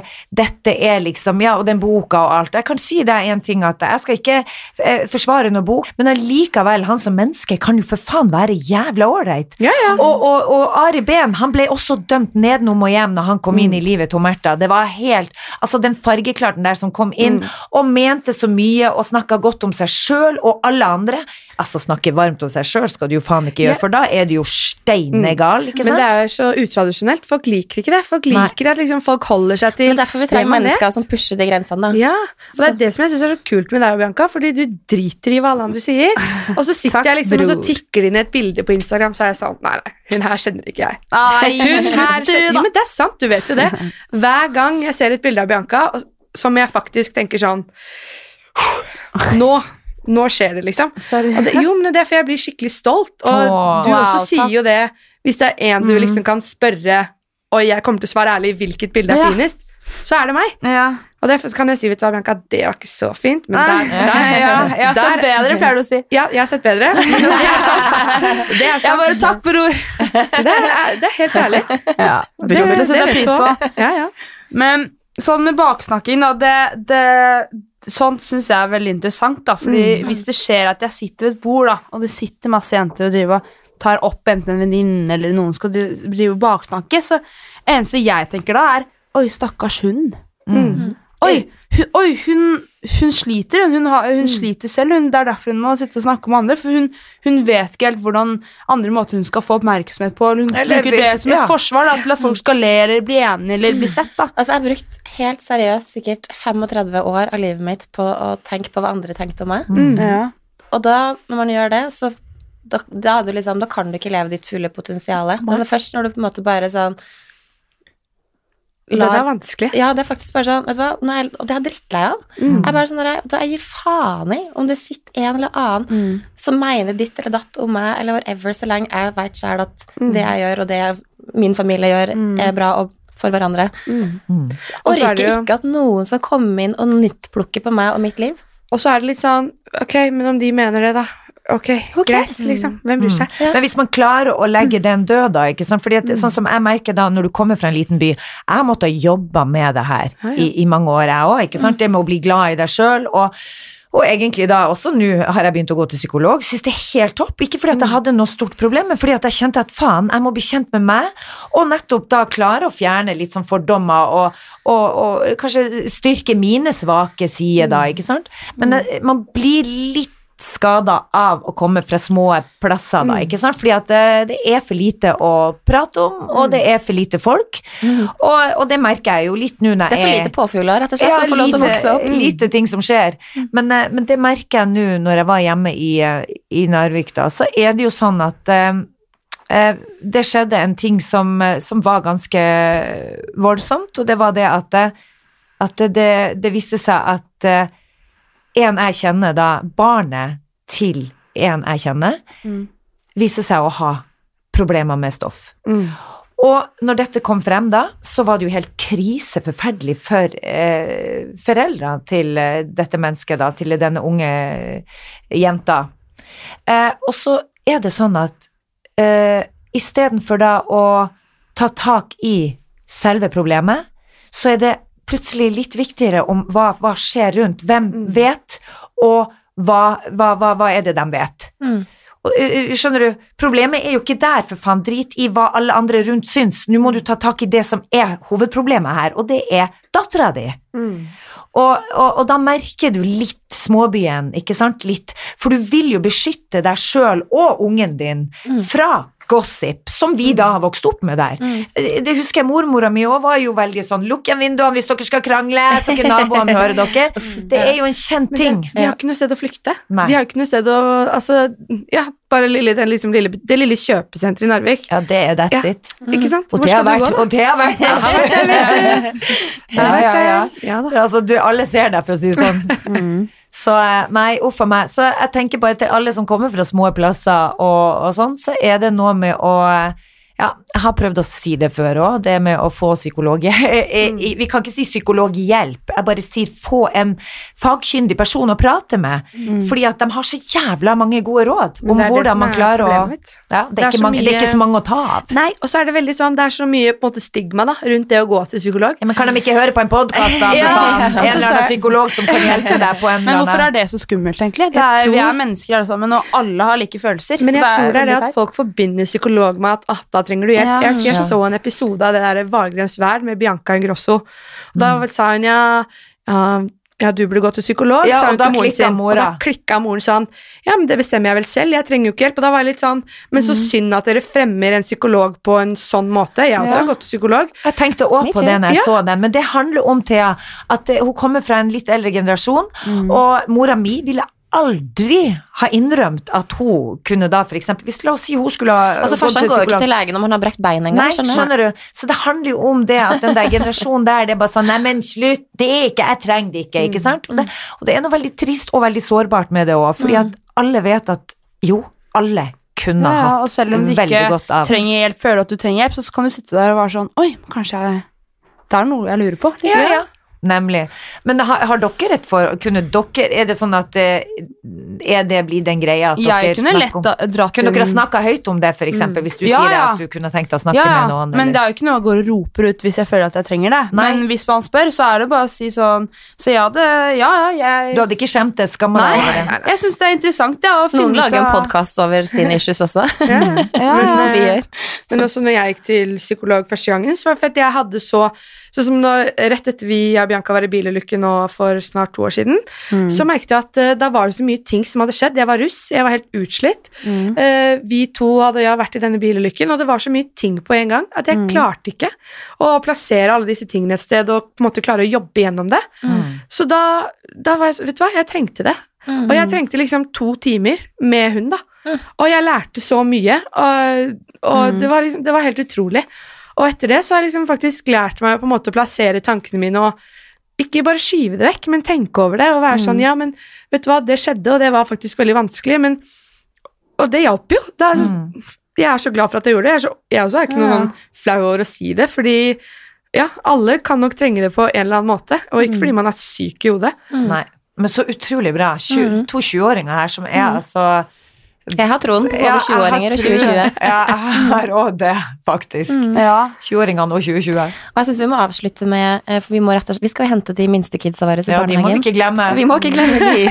Speaker 2: dette er liksom Ja, og den boka og alt. Jeg kan si deg en ting, at jeg skal ikke eh, forsvare noen bok, men allikevel, han som menneske kan jo for faen være jævla ålreit.
Speaker 3: Ja, ja.
Speaker 2: Og, og, og Ari Behn han ble også dømt nedenom og hjem når han kom inn i livet til Märtha. Det var helt Altså, den fargeklarten der som kom inn og mente så mye og snakka godt om seg sjøl og alle andre. Altså, snakke varmt om seg sjøl skal du jo faen ikke gjøre,
Speaker 3: Ja.
Speaker 2: for da er du jo steinegal, ikke
Speaker 3: Men det er jo så utradisjonelt. Folk liker ikke det. Folk
Speaker 2: Nei.
Speaker 3: liker at liksom folk holder seg til
Speaker 1: Men derfor vi trenger mennesker som pusher de grensene, da.
Speaker 3: Ja, og det er det som jeg synes er så kult med deg, Bianca, fordi du driter i hva alle andre sier. Og så sitter
Speaker 2: Takk,
Speaker 3: jeg liksom, og så tikker det inn et bilde på Instagram, så er jeg sånn Nei, nei, hun her kjenner ikke jeg.
Speaker 4: Ai,
Speaker 3: Hun her kjenner, jo, men det er sant, du vet jo det. Hver gang jeg ser et bilde av Bianca, som jeg faktisk tenker sånn Nå, nå skjer det, liksom. Det, jo, men det er for jeg blir skikkelig stolt, og
Speaker 2: Åh,
Speaker 3: du
Speaker 4: wow,
Speaker 3: også sier
Speaker 4: takk.
Speaker 3: jo det hvis det er en du liksom kan spørre, og jeg kommer til å svare ærlig hvilket bilde er
Speaker 4: Ja.
Speaker 3: finest, så er det meg.
Speaker 4: Ja.
Speaker 3: Og derfor kan jeg si, vet du Bianca, det var ikke så fint, men der, der,
Speaker 4: ja, jeg har sett bedre, pleier du å si.
Speaker 3: Ja, jeg har sett bedre. Men det er sant. Det er
Speaker 4: Jeg
Speaker 3: sant.
Speaker 4: bare takk, bror.
Speaker 3: Det, er, det er helt ærlig.
Speaker 4: Ja,
Speaker 3: det,
Speaker 4: det, det setter jeg pris
Speaker 3: du
Speaker 4: på.
Speaker 3: Ja, ja.
Speaker 4: Men sånn med baksnakking, da, det, det Sånt syns jeg er veldig interessant, da. Fordi hvis det skjer at jeg sitter ved et bord, da, og det sitter masse jenter og driver tar opp enten en venninne eller noen skal drive og baksnakke, så eneste jeg tenker da, er Oi, stakkars hund.
Speaker 3: Mm.
Speaker 4: Oi, hun, oi, hun, hun sliter, hun. Hun, har, hun
Speaker 3: Mm.
Speaker 4: sliter selv. Hun, det er derfor hun må sitte og snakke med andre. For hun, hun vet ikke helt hvordan andre måter hun skal få oppmerksomhet på. Hun
Speaker 2: Eller
Speaker 4: bruker det som et
Speaker 2: ja.
Speaker 4: forsvar da, til at folk skal le eller bli enige eller bli sett. da.
Speaker 1: Altså, jeg har brukt helt seriøst sikkert 35 år av livet mitt på å tenke på hva andre tenkte om meg.
Speaker 3: Mm.
Speaker 4: Ja.
Speaker 1: Og da, når man gjør det, så da, da, er du liksom, da kan du ikke leve ditt fulle potensial. Men er først når du på en måte bare sånn
Speaker 3: Det er vanskelig.
Speaker 1: Ja, det er faktisk bare sånn, vet du hva, nå er jeg, og det er jeg drittlei av.
Speaker 3: Mm.
Speaker 1: Jeg er bare sånn hva, jeg gir faen i om det sitter en eller annen
Speaker 3: Mm.
Speaker 1: som mener ditt eller datt om meg, eller whatever, så lenge jeg vet selv at
Speaker 3: Mm.
Speaker 1: det jeg gjør, og det min familie gjør, er bra og for hverandre.
Speaker 3: Mm.
Speaker 2: Mm.
Speaker 3: Og er
Speaker 1: Orker
Speaker 3: jo-
Speaker 1: ikke at noen skal komme inn og nyttplukke på meg og mitt liv.
Speaker 3: Og så er det litt sånn Ok, men om de mener det, da. Ok,
Speaker 1: Who
Speaker 3: greit,
Speaker 1: cares?
Speaker 3: liksom. Hvem bryr seg?
Speaker 1: Ja.
Speaker 2: Men hvis man klarer å legge den død, da, ikke sant? Fordi at, sånn som jeg merker da, når du kommer fra en liten by, jeg måtte ha jobba med det her
Speaker 3: Ja, ja.
Speaker 2: i, i mange år, jeg òg, ikke sant? Det med å bli glad i deg sjøl, og, Og egentlig da også nå har jeg begynt å gå til psykolog. Syns det er helt topp. Ikke fordi at jeg hadde noe stort problem, men fordi at jeg kjente at faen, jeg må bli kjent med meg, og nettopp da klare å fjerne litt sånn fordommer og, og, og kanskje styrke mine svake sider da, ikke sant. Men eh, man blir litt skada av å komme fra små plasser, da, ikke sant? Fordi at det, det er for lite å prate om, og det er for lite folk. Og, og det merker jeg jo litt nå når jeg
Speaker 1: Det er for lite påfugler, rett og slett,
Speaker 2: ja,
Speaker 1: som får lov til å vokse opp.
Speaker 2: lite ting som skjer. Men, eh, men det merker jeg nå når jeg var hjemme i, eh, i Narvik, da. Så er det jo sånn at eh, eh, det skjedde en ting som, eh, som var ganske voldsomt, og det var det at, at det, det viste seg at eh, en jeg kjenner da, barnet til en jeg kjenner,
Speaker 4: Mm.
Speaker 2: viser seg å ha problemer med stoff.
Speaker 3: Mm.
Speaker 2: Og når dette kom frem da, så var det jo helt krise, forferdelig for eh, foreldrene til eh, dette mennesket, da, til denne unge jenta. Eh, og så er det sånn at eh, istedenfor da å ta tak i selve problemet, så er det plutselig litt viktigere om hva, hva skjer rundt, hvem vet, og hva, hva, hva, er det de vet.
Speaker 1: Mm.
Speaker 2: Og, skjønner du, problemet er jo ikke der, for faen. Drit i hva alle andre rundt syns. Nå må du ta tak i det som er hovedproblemet her, og det er dattera di.
Speaker 3: Mm.
Speaker 2: Og, og, og da merker du litt småbyen, ikke sant? Litt. For du vil jo beskytte deg sjøl og ungen din fra gossip, som vi da har vokst opp med der. Mm. Det husker jeg mormora mi òg var jo veldig sånn lukk igjen vinduene hvis dere skal krangle, så ikke naboene hører dere. Det er jo en kjent ting.
Speaker 3: Vi de har ikke noe sted å flykte.
Speaker 2: Nei.
Speaker 3: De har ikke noe sted å Altså, ja, bare lille, den liksom lille, det lille kjøpesenteret i Narvik.
Speaker 2: Ja, det er that's
Speaker 3: Ja.
Speaker 2: it.
Speaker 3: Ikke sant?
Speaker 2: Og det har
Speaker 3: skal du
Speaker 2: vært,
Speaker 3: gå, da?
Speaker 2: og det har vært Ja, ja, ja.
Speaker 3: Ja da.
Speaker 2: Altså, du, alle ser deg, for å si det sånn. Så eh, nei, uff a meg. Så jeg tenker bare til alle som kommer fra små plasser og, og sånn, så er det noe med å ja, jeg har prøvd å si det før òg, det med å få psykolog Vi kan ikke si psykologhjelp, jeg bare sier få en fagkyndig person å prate med. Fordi at de har så jævla mange gode råd om
Speaker 3: det er det
Speaker 2: hvordan
Speaker 3: som
Speaker 2: man
Speaker 3: er
Speaker 2: klarer å ja, det,
Speaker 3: Det
Speaker 2: er
Speaker 3: er
Speaker 2: ikke
Speaker 3: så
Speaker 2: mange, det er ikke så mange å ta av.
Speaker 3: Nei, og så er det veldig sånn, det er så mye på en måte stigma da, rundt det å gå til psykolog.
Speaker 2: Ja, men kan de ikke høre på en podkast, da?
Speaker 3: Ja,
Speaker 2: En eller annen psykolog som kan hjelpe deg på en
Speaker 4: Men hvorfor er det så skummelt, egentlig? Det
Speaker 3: Jeg
Speaker 4: er, Vi er mennesker alle sammen, og alle har like følelser.
Speaker 3: Men
Speaker 4: så
Speaker 3: jeg tror det er det at folk forbinder psykolog med at da trenger du hjelp.
Speaker 4: Ja.
Speaker 3: jeg husker jeg så en episode av det der Valgrens verd med Bianca Ingrosso. Og da sa hun ja, ja, ja, du burde gå til psykolog,
Speaker 2: Ja,
Speaker 3: sa hun til moren sin.
Speaker 2: mora.
Speaker 3: Og da klikka moren sånn Ja, men det bestemmer jeg vel selv, jeg trenger jo ikke hjelp. Og da var jeg litt sånn Men så synd at dere fremmer en psykolog på en sånn måte. Jeg også
Speaker 2: Ja.
Speaker 3: har gått til psykolog.
Speaker 2: Jeg tenkte òg på det når jeg
Speaker 3: Ja.
Speaker 2: så den, men det handler om Thea at eh, hun kommer fra en litt eldre generasjon,
Speaker 3: Mm.
Speaker 2: og mora mi ville aldri ha innrømt at hun kunne da for eksempel Hvis la oss si hun skulle ha
Speaker 1: Altså,
Speaker 2: gått
Speaker 1: Farsan går jo ikke til legen om han har brekt beinet engang.
Speaker 2: Nei,
Speaker 1: skjønner
Speaker 2: skjønner du? Så det handler jo om det at den der generasjonen der, det er bare sånn Nei, men slutt, det er ikke Jeg trenger det ikke,
Speaker 3: Mm.
Speaker 2: ikke sant? Og det, og det er noe veldig trist og veldig sårbart med det òg, fordi
Speaker 3: Mm.
Speaker 2: at alle vet at jo, alle kunne
Speaker 4: Ja,
Speaker 2: hatt
Speaker 4: og selv om du ikke trenger hjelp, føler at du trenger hjelp, så kan du sitte der og være sånn Oi, kanskje jeg Det er noe jeg lurer på.
Speaker 2: Ja, ja. Nemlig. Men har, har dere et for Kunne dere Er det sånn at eh, Er det blir den greia at dere
Speaker 4: kunne
Speaker 2: snakker
Speaker 4: lett
Speaker 2: om
Speaker 4: dratt
Speaker 2: Kunne dere snakka høyt om det, f.eks., eksempel, hvis du
Speaker 4: Ja,
Speaker 2: sier
Speaker 4: ja.
Speaker 2: at du kunne tenkt deg å snakke
Speaker 4: ja,
Speaker 2: med noen?
Speaker 4: men det er jo ikke noe jeg går og roper ut hvis jeg føler at jeg trenger det.
Speaker 2: Nei.
Speaker 4: Men hvis man spør, så er det bare å si sånn Så ja, det Ja, ja, jeg
Speaker 2: Du hadde ikke skjemt deg, skamma deg over det?
Speaker 4: jeg syns det er interessant ja, å finne
Speaker 1: Noen
Speaker 4: ut
Speaker 1: lager en podkast over sine issues også.
Speaker 3: Ja.
Speaker 4: Ja,
Speaker 1: Sånn
Speaker 4: ja.
Speaker 3: Men også når jeg gikk til psykolog første gangen, så var det fordi jeg hadde så Sånn som når, Rett etter vi og Bianca var i bilulykke nå for snart to år siden,
Speaker 4: Mm.
Speaker 3: så merket jeg at uh, da var det så mye ting som hadde skjedd. Jeg var russ, jeg var helt utslitt.
Speaker 4: Mm.
Speaker 3: Uh, vi to hadde ja, vært i denne bilulykken, og det var så mye ting på en gang at jeg
Speaker 4: Mm.
Speaker 3: klarte ikke å plassere alle disse tingene et sted og på en måte klare å jobbe gjennom det.
Speaker 2: Mm.
Speaker 3: Så da, da var jeg Vet du hva, jeg trengte det. Og jeg trengte liksom to timer med hun, da. Og jeg lærte så mye, og, og det, var liksom, det var helt utrolig. Og etter det så har jeg liksom faktisk lært meg på en måte å plassere tankene mine og ikke bare skyve det vekk, men tenke over det og være sånn Ja, men vet du hva, det skjedde, og det var faktisk veldig vanskelig, men Og det hjalp jo. Det er,
Speaker 2: Mm.
Speaker 3: Jeg er så glad for at jeg gjorde det. Jeg, er så, jeg også er ikke noen
Speaker 4: Ja.
Speaker 3: sånn flau over å si det, fordi ja, alle kan nok trenge det på en eller annen måte, og ikke fordi man er syk i hodet.
Speaker 2: Nei. Men så utrolig bra. 20, To 20-åringer her som er altså
Speaker 1: Jeg har troen på både
Speaker 2: Ja, jeg har
Speaker 1: 20-åringer og 2020.
Speaker 2: Ja, jeg har òg det, faktisk.
Speaker 1: Mm.
Speaker 4: Ja.
Speaker 2: 20-åringene og 2020.
Speaker 1: Og jeg syns vi må avslutte med eh, For vi må rett og slett Vi skal jo hente de minste kidsa våre i
Speaker 2: Ja, de må vi ikke glemme.
Speaker 1: Vi må ikke glemme de.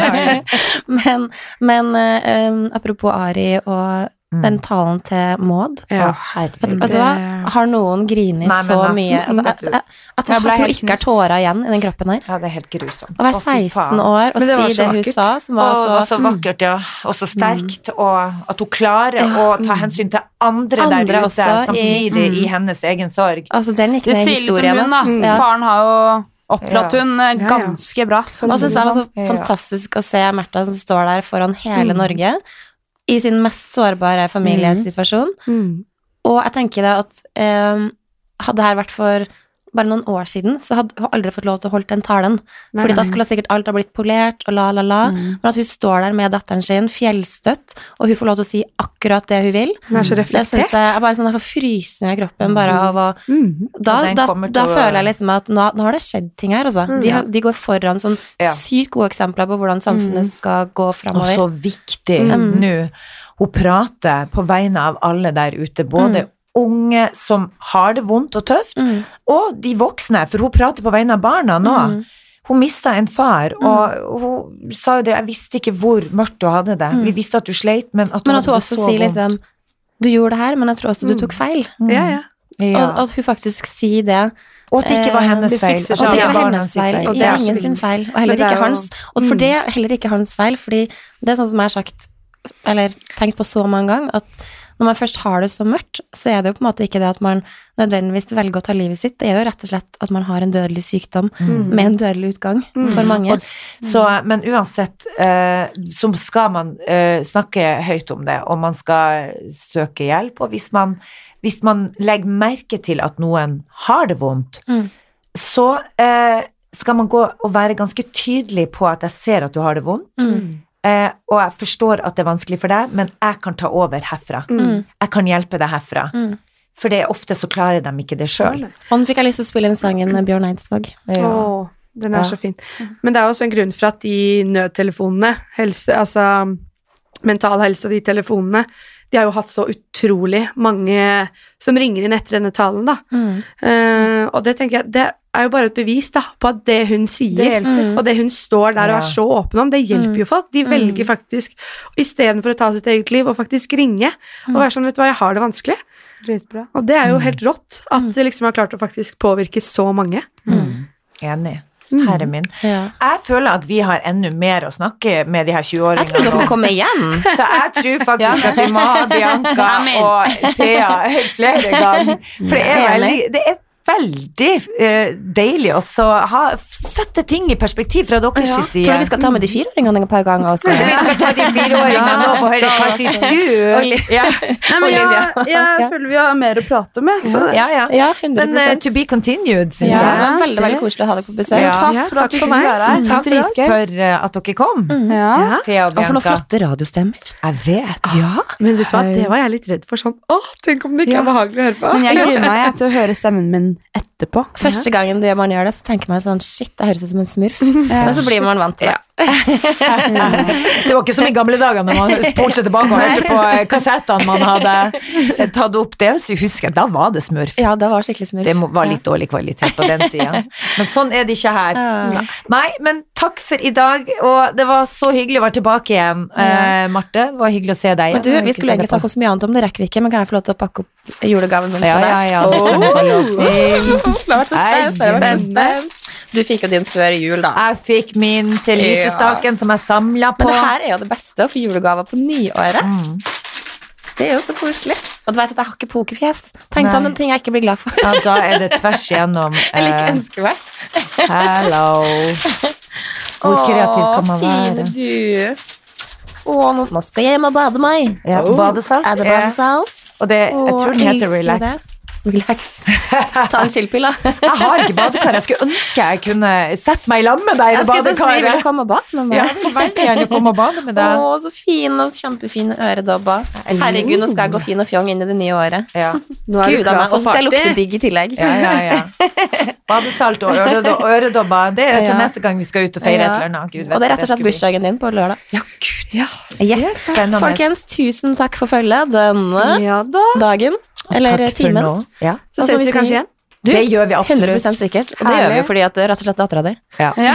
Speaker 1: men men um, apropos Ari og
Speaker 2: Mm.
Speaker 1: den talen til Maud
Speaker 3: Ja.
Speaker 2: Herregud.
Speaker 1: Vet, vet du hva? Har noen grinet
Speaker 2: Nei,
Speaker 1: så
Speaker 2: nesten,
Speaker 1: mye? Altså, at, at,
Speaker 4: at, at
Speaker 1: tror ikke er tårer igjen i den kroppen her.
Speaker 2: Ja, det er helt grusomt.
Speaker 1: Å være 16 år og
Speaker 3: det
Speaker 1: si det hun sa, som
Speaker 2: Og
Speaker 1: var
Speaker 2: det var
Speaker 1: så
Speaker 2: så vakkert, ja. Og så sterkt. Og at hun klarer å ta hensyn til andre,
Speaker 1: Andre
Speaker 2: der ute,
Speaker 1: også, i-
Speaker 2: samtidig i
Speaker 1: mm.
Speaker 2: hennes egen sorg.
Speaker 1: Altså, den gikk ned i
Speaker 4: sier litt om
Speaker 1: historien.
Speaker 4: hun, da.
Speaker 1: Ja.
Speaker 4: Faren har jo oppdratt hun eh,
Speaker 3: ja.
Speaker 4: ganske bra.
Speaker 1: Og så
Speaker 4: det
Speaker 1: det var
Speaker 4: sånn.
Speaker 1: så fantastisk å se Märtha som står der foran hele
Speaker 3: Mm.
Speaker 1: Norge i sin mest sårbare familiesituasjon.
Speaker 3: Mm.
Speaker 1: Og jeg tenker da at eh, hadde det her vært for bare noen år siden, så hadde hun aldri fått lov til å holde den talen.
Speaker 3: Nei,
Speaker 1: Fordi da skulle sikkert alt ha blitt polert og la, la, la.
Speaker 3: Mm.
Speaker 1: Men at hun står der med datteren sin, fjellstøtt, og hun får lov til å si akkurat det hun vil,
Speaker 3: Det er så
Speaker 1: det syns
Speaker 3: reflektert.
Speaker 1: jeg er bare sånn jeg får frysninger i kroppen bare av å
Speaker 3: Mm.
Speaker 1: da, da, da
Speaker 2: å-
Speaker 1: føler jeg liksom at nå, nå har det skjedd ting her, altså.
Speaker 3: Mm.
Speaker 1: De, de går foran sånn
Speaker 2: Ja.
Speaker 1: sykt gode eksempler på hvordan samfunnet skal gå
Speaker 2: Og så viktig
Speaker 1: Mm.
Speaker 2: nå. Hun prater på vegne av alle der ute, både unge som har det vondt og tøft,
Speaker 1: Mm.
Speaker 2: og de voksne, for hun prater på vegne av barna nå.
Speaker 1: Mm.
Speaker 2: Hun mista en far, og hun sa jo det, jeg visste ikke hvor mørkt du hadde det.
Speaker 1: Mm.
Speaker 2: Vi visste at du sleit, men at du
Speaker 1: Men at
Speaker 2: hadde det så
Speaker 1: sier
Speaker 2: vondt.
Speaker 1: liksom Du gjorde det her, men jeg tror også du
Speaker 3: Mm.
Speaker 1: tok feil.
Speaker 2: Mm.
Speaker 3: Ja, ja.
Speaker 2: Ja.
Speaker 1: Og at hun faktisk sier det.
Speaker 2: Og at det ikke var
Speaker 1: Eh,
Speaker 2: hennes feil.
Speaker 3: Og
Speaker 2: At
Speaker 1: det
Speaker 2: ikke
Speaker 1: var hennes feil.
Speaker 3: Og
Speaker 1: Det
Speaker 3: er
Speaker 1: ingen sin feil. Og heller
Speaker 3: er
Speaker 1: ikke hans. Og for
Speaker 3: Mm.
Speaker 1: det er heller ikke hans feil, fordi det er sånn som jeg har sagt, eller tenkt på så mange ganger, at når man først har det så mørkt, så er det jo på en måte ikke det at man nødvendigvis velger å ta livet sitt. Det er jo rett og slett at man har en dødelig sykdom
Speaker 2: Mm.
Speaker 1: med en dødelig utgang for mange.
Speaker 2: Og- Så, men uansett, eh, så skal man eh, snakke høyt om det, og man skal søke hjelp. Og hvis man, hvis man legger merke til at noen har det vondt,
Speaker 1: Mm.
Speaker 2: så eh, skal man gå og være ganske tydelig på at jeg ser at du har det vondt,
Speaker 1: Mm.
Speaker 2: Eh, og jeg forstår at det er vanskelig for deg, men jeg kan ta over herfra.
Speaker 1: Mm.
Speaker 2: Jeg kan hjelpe deg herfra.
Speaker 1: Mm.
Speaker 2: For det er ofte så klarer de ikke det sjøl.
Speaker 1: Og nå fikk jeg lyst til å spille den sangen med Bjørn Eidsvåg.
Speaker 3: Åh, den er
Speaker 2: Ja.
Speaker 3: så fin. Men det er også en grunn for at de nødtelefonene, helse, altså mental helse og de telefonene, de har jo hatt så utrolig mange som ringer inn etter denne talen, da.
Speaker 1: Mm.
Speaker 3: Eh, og det tenker jeg, det er jo bare et bevis da, på at det hun sier,
Speaker 4: Det.
Speaker 1: Mm.
Speaker 3: og det hun står der og er så åpen om, det hjelper jo folk. De
Speaker 1: Mm.
Speaker 3: velger faktisk, istedenfor å ta sitt eget liv, å faktisk ringe og være sånn, vet du hva, jeg har det vanskelig.
Speaker 4: Dritbra.
Speaker 3: Og det er jo helt rått, at det liksom har klart å faktisk påvirke så mange.
Speaker 2: Mm. Enig.
Speaker 3: Mm.
Speaker 2: Herre min.
Speaker 1: Ja.
Speaker 2: Jeg føler at vi har enda mer å snakke med de her 20-åringene
Speaker 1: Jeg
Speaker 2: tror
Speaker 1: dere kommer igjen.
Speaker 2: Så jeg tror faktisk at vi må ha Bianca
Speaker 4: Amen.
Speaker 2: og Thea flere ganger. For det er veldig, det er veldig uh, deilig også å ha, sette ting i perspektiv fra deres
Speaker 3: Ja.
Speaker 2: side.
Speaker 1: Tror du vi skal ta med de fireåringene et par ganger også?
Speaker 2: Kanskje vi skal ta de fireåringene nå og få høre hva syns du? Ja,
Speaker 4: Nei, men jeg, jeg føler vi har mer å prate med. Så
Speaker 2: ja. ja.
Speaker 1: Ja, 100
Speaker 2: Men uh, to be continued, syns
Speaker 1: ja,
Speaker 2: jeg.
Speaker 1: var veldig, veldig koselig å ha deg på besøk.
Speaker 2: Ja.
Speaker 4: takk
Speaker 3: Ja,
Speaker 4: for at du
Speaker 3: for
Speaker 4: kunne
Speaker 3: meg.
Speaker 4: være her.
Speaker 2: Takk for eh, at dere kom,
Speaker 4: Mm.
Speaker 3: Ja.
Speaker 2: Thea og
Speaker 1: Og for noen flotte radiostemmer.
Speaker 2: Jeg vet.
Speaker 1: Ja.
Speaker 3: Men vet du hva, det var jeg litt redd for sånn, åh, tenk om det ikke er behagelig å høre på.
Speaker 4: Men jeg gruer meg til å høre stemmen min et etterpå.
Speaker 1: Første gangen det man gjør det, så tenker man sånn Shit, det høres ut som en smurf. Men så blir man vant til det.
Speaker 2: Det var ikke som i gamle dager når man spolte tilbake og hørte på eh, kassettene man hadde eh, tatt opp. Det så husker jeg, da var det smurf.
Speaker 1: Ja, det var skikkelig smurf.
Speaker 2: Det var litt dårlig kvalitet på den sida. Men sånn er det ikke her.
Speaker 1: Ja.
Speaker 2: Nei, men takk for i dag, og det var så hyggelig å være tilbake igjen, eh, Marte. Det var hyggelig å se deg.
Speaker 1: Men du, vi skulle egentlig snakke om så mye annet om det, rekker vi ikke. Men kan jeg få lov til å pakke opp julegaven min
Speaker 2: Ja, ja, ja. Det
Speaker 1: så
Speaker 2: Spennende.
Speaker 1: spent. Du fikk jo din før jul, da.
Speaker 2: Jeg fikk min til lysestaken som jeg samla på.
Speaker 1: Men det her er jo det beste å få julegaver på nyåret.
Speaker 2: Mm.
Speaker 1: Det er jo så koselig. Og du vet at jeg har ikke pokerfjes. Tenk deg om en ting jeg ikke blir glad for.
Speaker 2: Ja, da er det tvers igjennom.
Speaker 1: Eller ikke
Speaker 2: eh,
Speaker 1: ønsker meg.
Speaker 2: Hello. Hvor kreativ kan man
Speaker 1: fine du. Å, nå, nå skal jeg hjem og bade meg.
Speaker 2: Ja, badesalt.
Speaker 1: Er det badesalt?
Speaker 2: Og det, jeg tror den heter Relax.
Speaker 1: det. Relax. Ta en chillpille.
Speaker 2: Jeg har ikke badekar. Jeg skulle ønske jeg kunne sette meg i lag med deg i
Speaker 1: Jeg skulle si, vil du komme og bade med meg?
Speaker 2: Ja, jeg vil veldig gjerne komme og bade med
Speaker 1: Å, så fin og kjempefine øredobber. Herregud, nå skal jeg gå fin og fjong inn i det nye året.
Speaker 2: Ja,
Speaker 3: Nå er
Speaker 1: Gud a
Speaker 3: klar
Speaker 1: meg. Og så skal jeg lukte digg i tillegg.
Speaker 2: ja, ja. ja. Badesalt og øredobber, det er til
Speaker 1: Ja.
Speaker 2: neste gang vi skal ut og feire
Speaker 1: Ja.
Speaker 2: et eller annet. Gud vet
Speaker 1: Og det er rett og slett bursdagen din på lørdag.
Speaker 2: Ja, gud,
Speaker 3: Ja.
Speaker 1: Yes. Folkens, tusen takk for følget denne
Speaker 3: ja da.
Speaker 1: dagen. Eller
Speaker 2: Takk
Speaker 1: timen.
Speaker 2: Ja.
Speaker 3: Så ses
Speaker 1: vi
Speaker 3: kanskje igjen.
Speaker 1: Du,
Speaker 2: det gjør vi absolutt.
Speaker 1: 100 sikkert. Og det gjør vi jo fordi at det er rett og slett dattera di.
Speaker 2: Ja.
Speaker 4: Ja.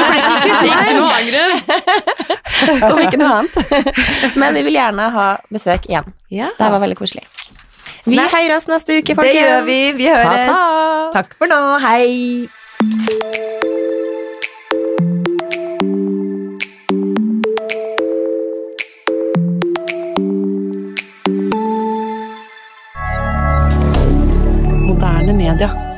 Speaker 3: Ikke noe angrer.
Speaker 1: Om ikke noe annet. Men vi vil gjerne ha besøk igjen.
Speaker 3: Ja.
Speaker 1: Det her var veldig koselig. Vi
Speaker 2: Nei.
Speaker 1: oss neste uke,
Speaker 2: Det gjør vi. Vi høres.
Speaker 1: Ta-ta.
Speaker 2: Takk for nå. Hei.
Speaker 1: Moderne media.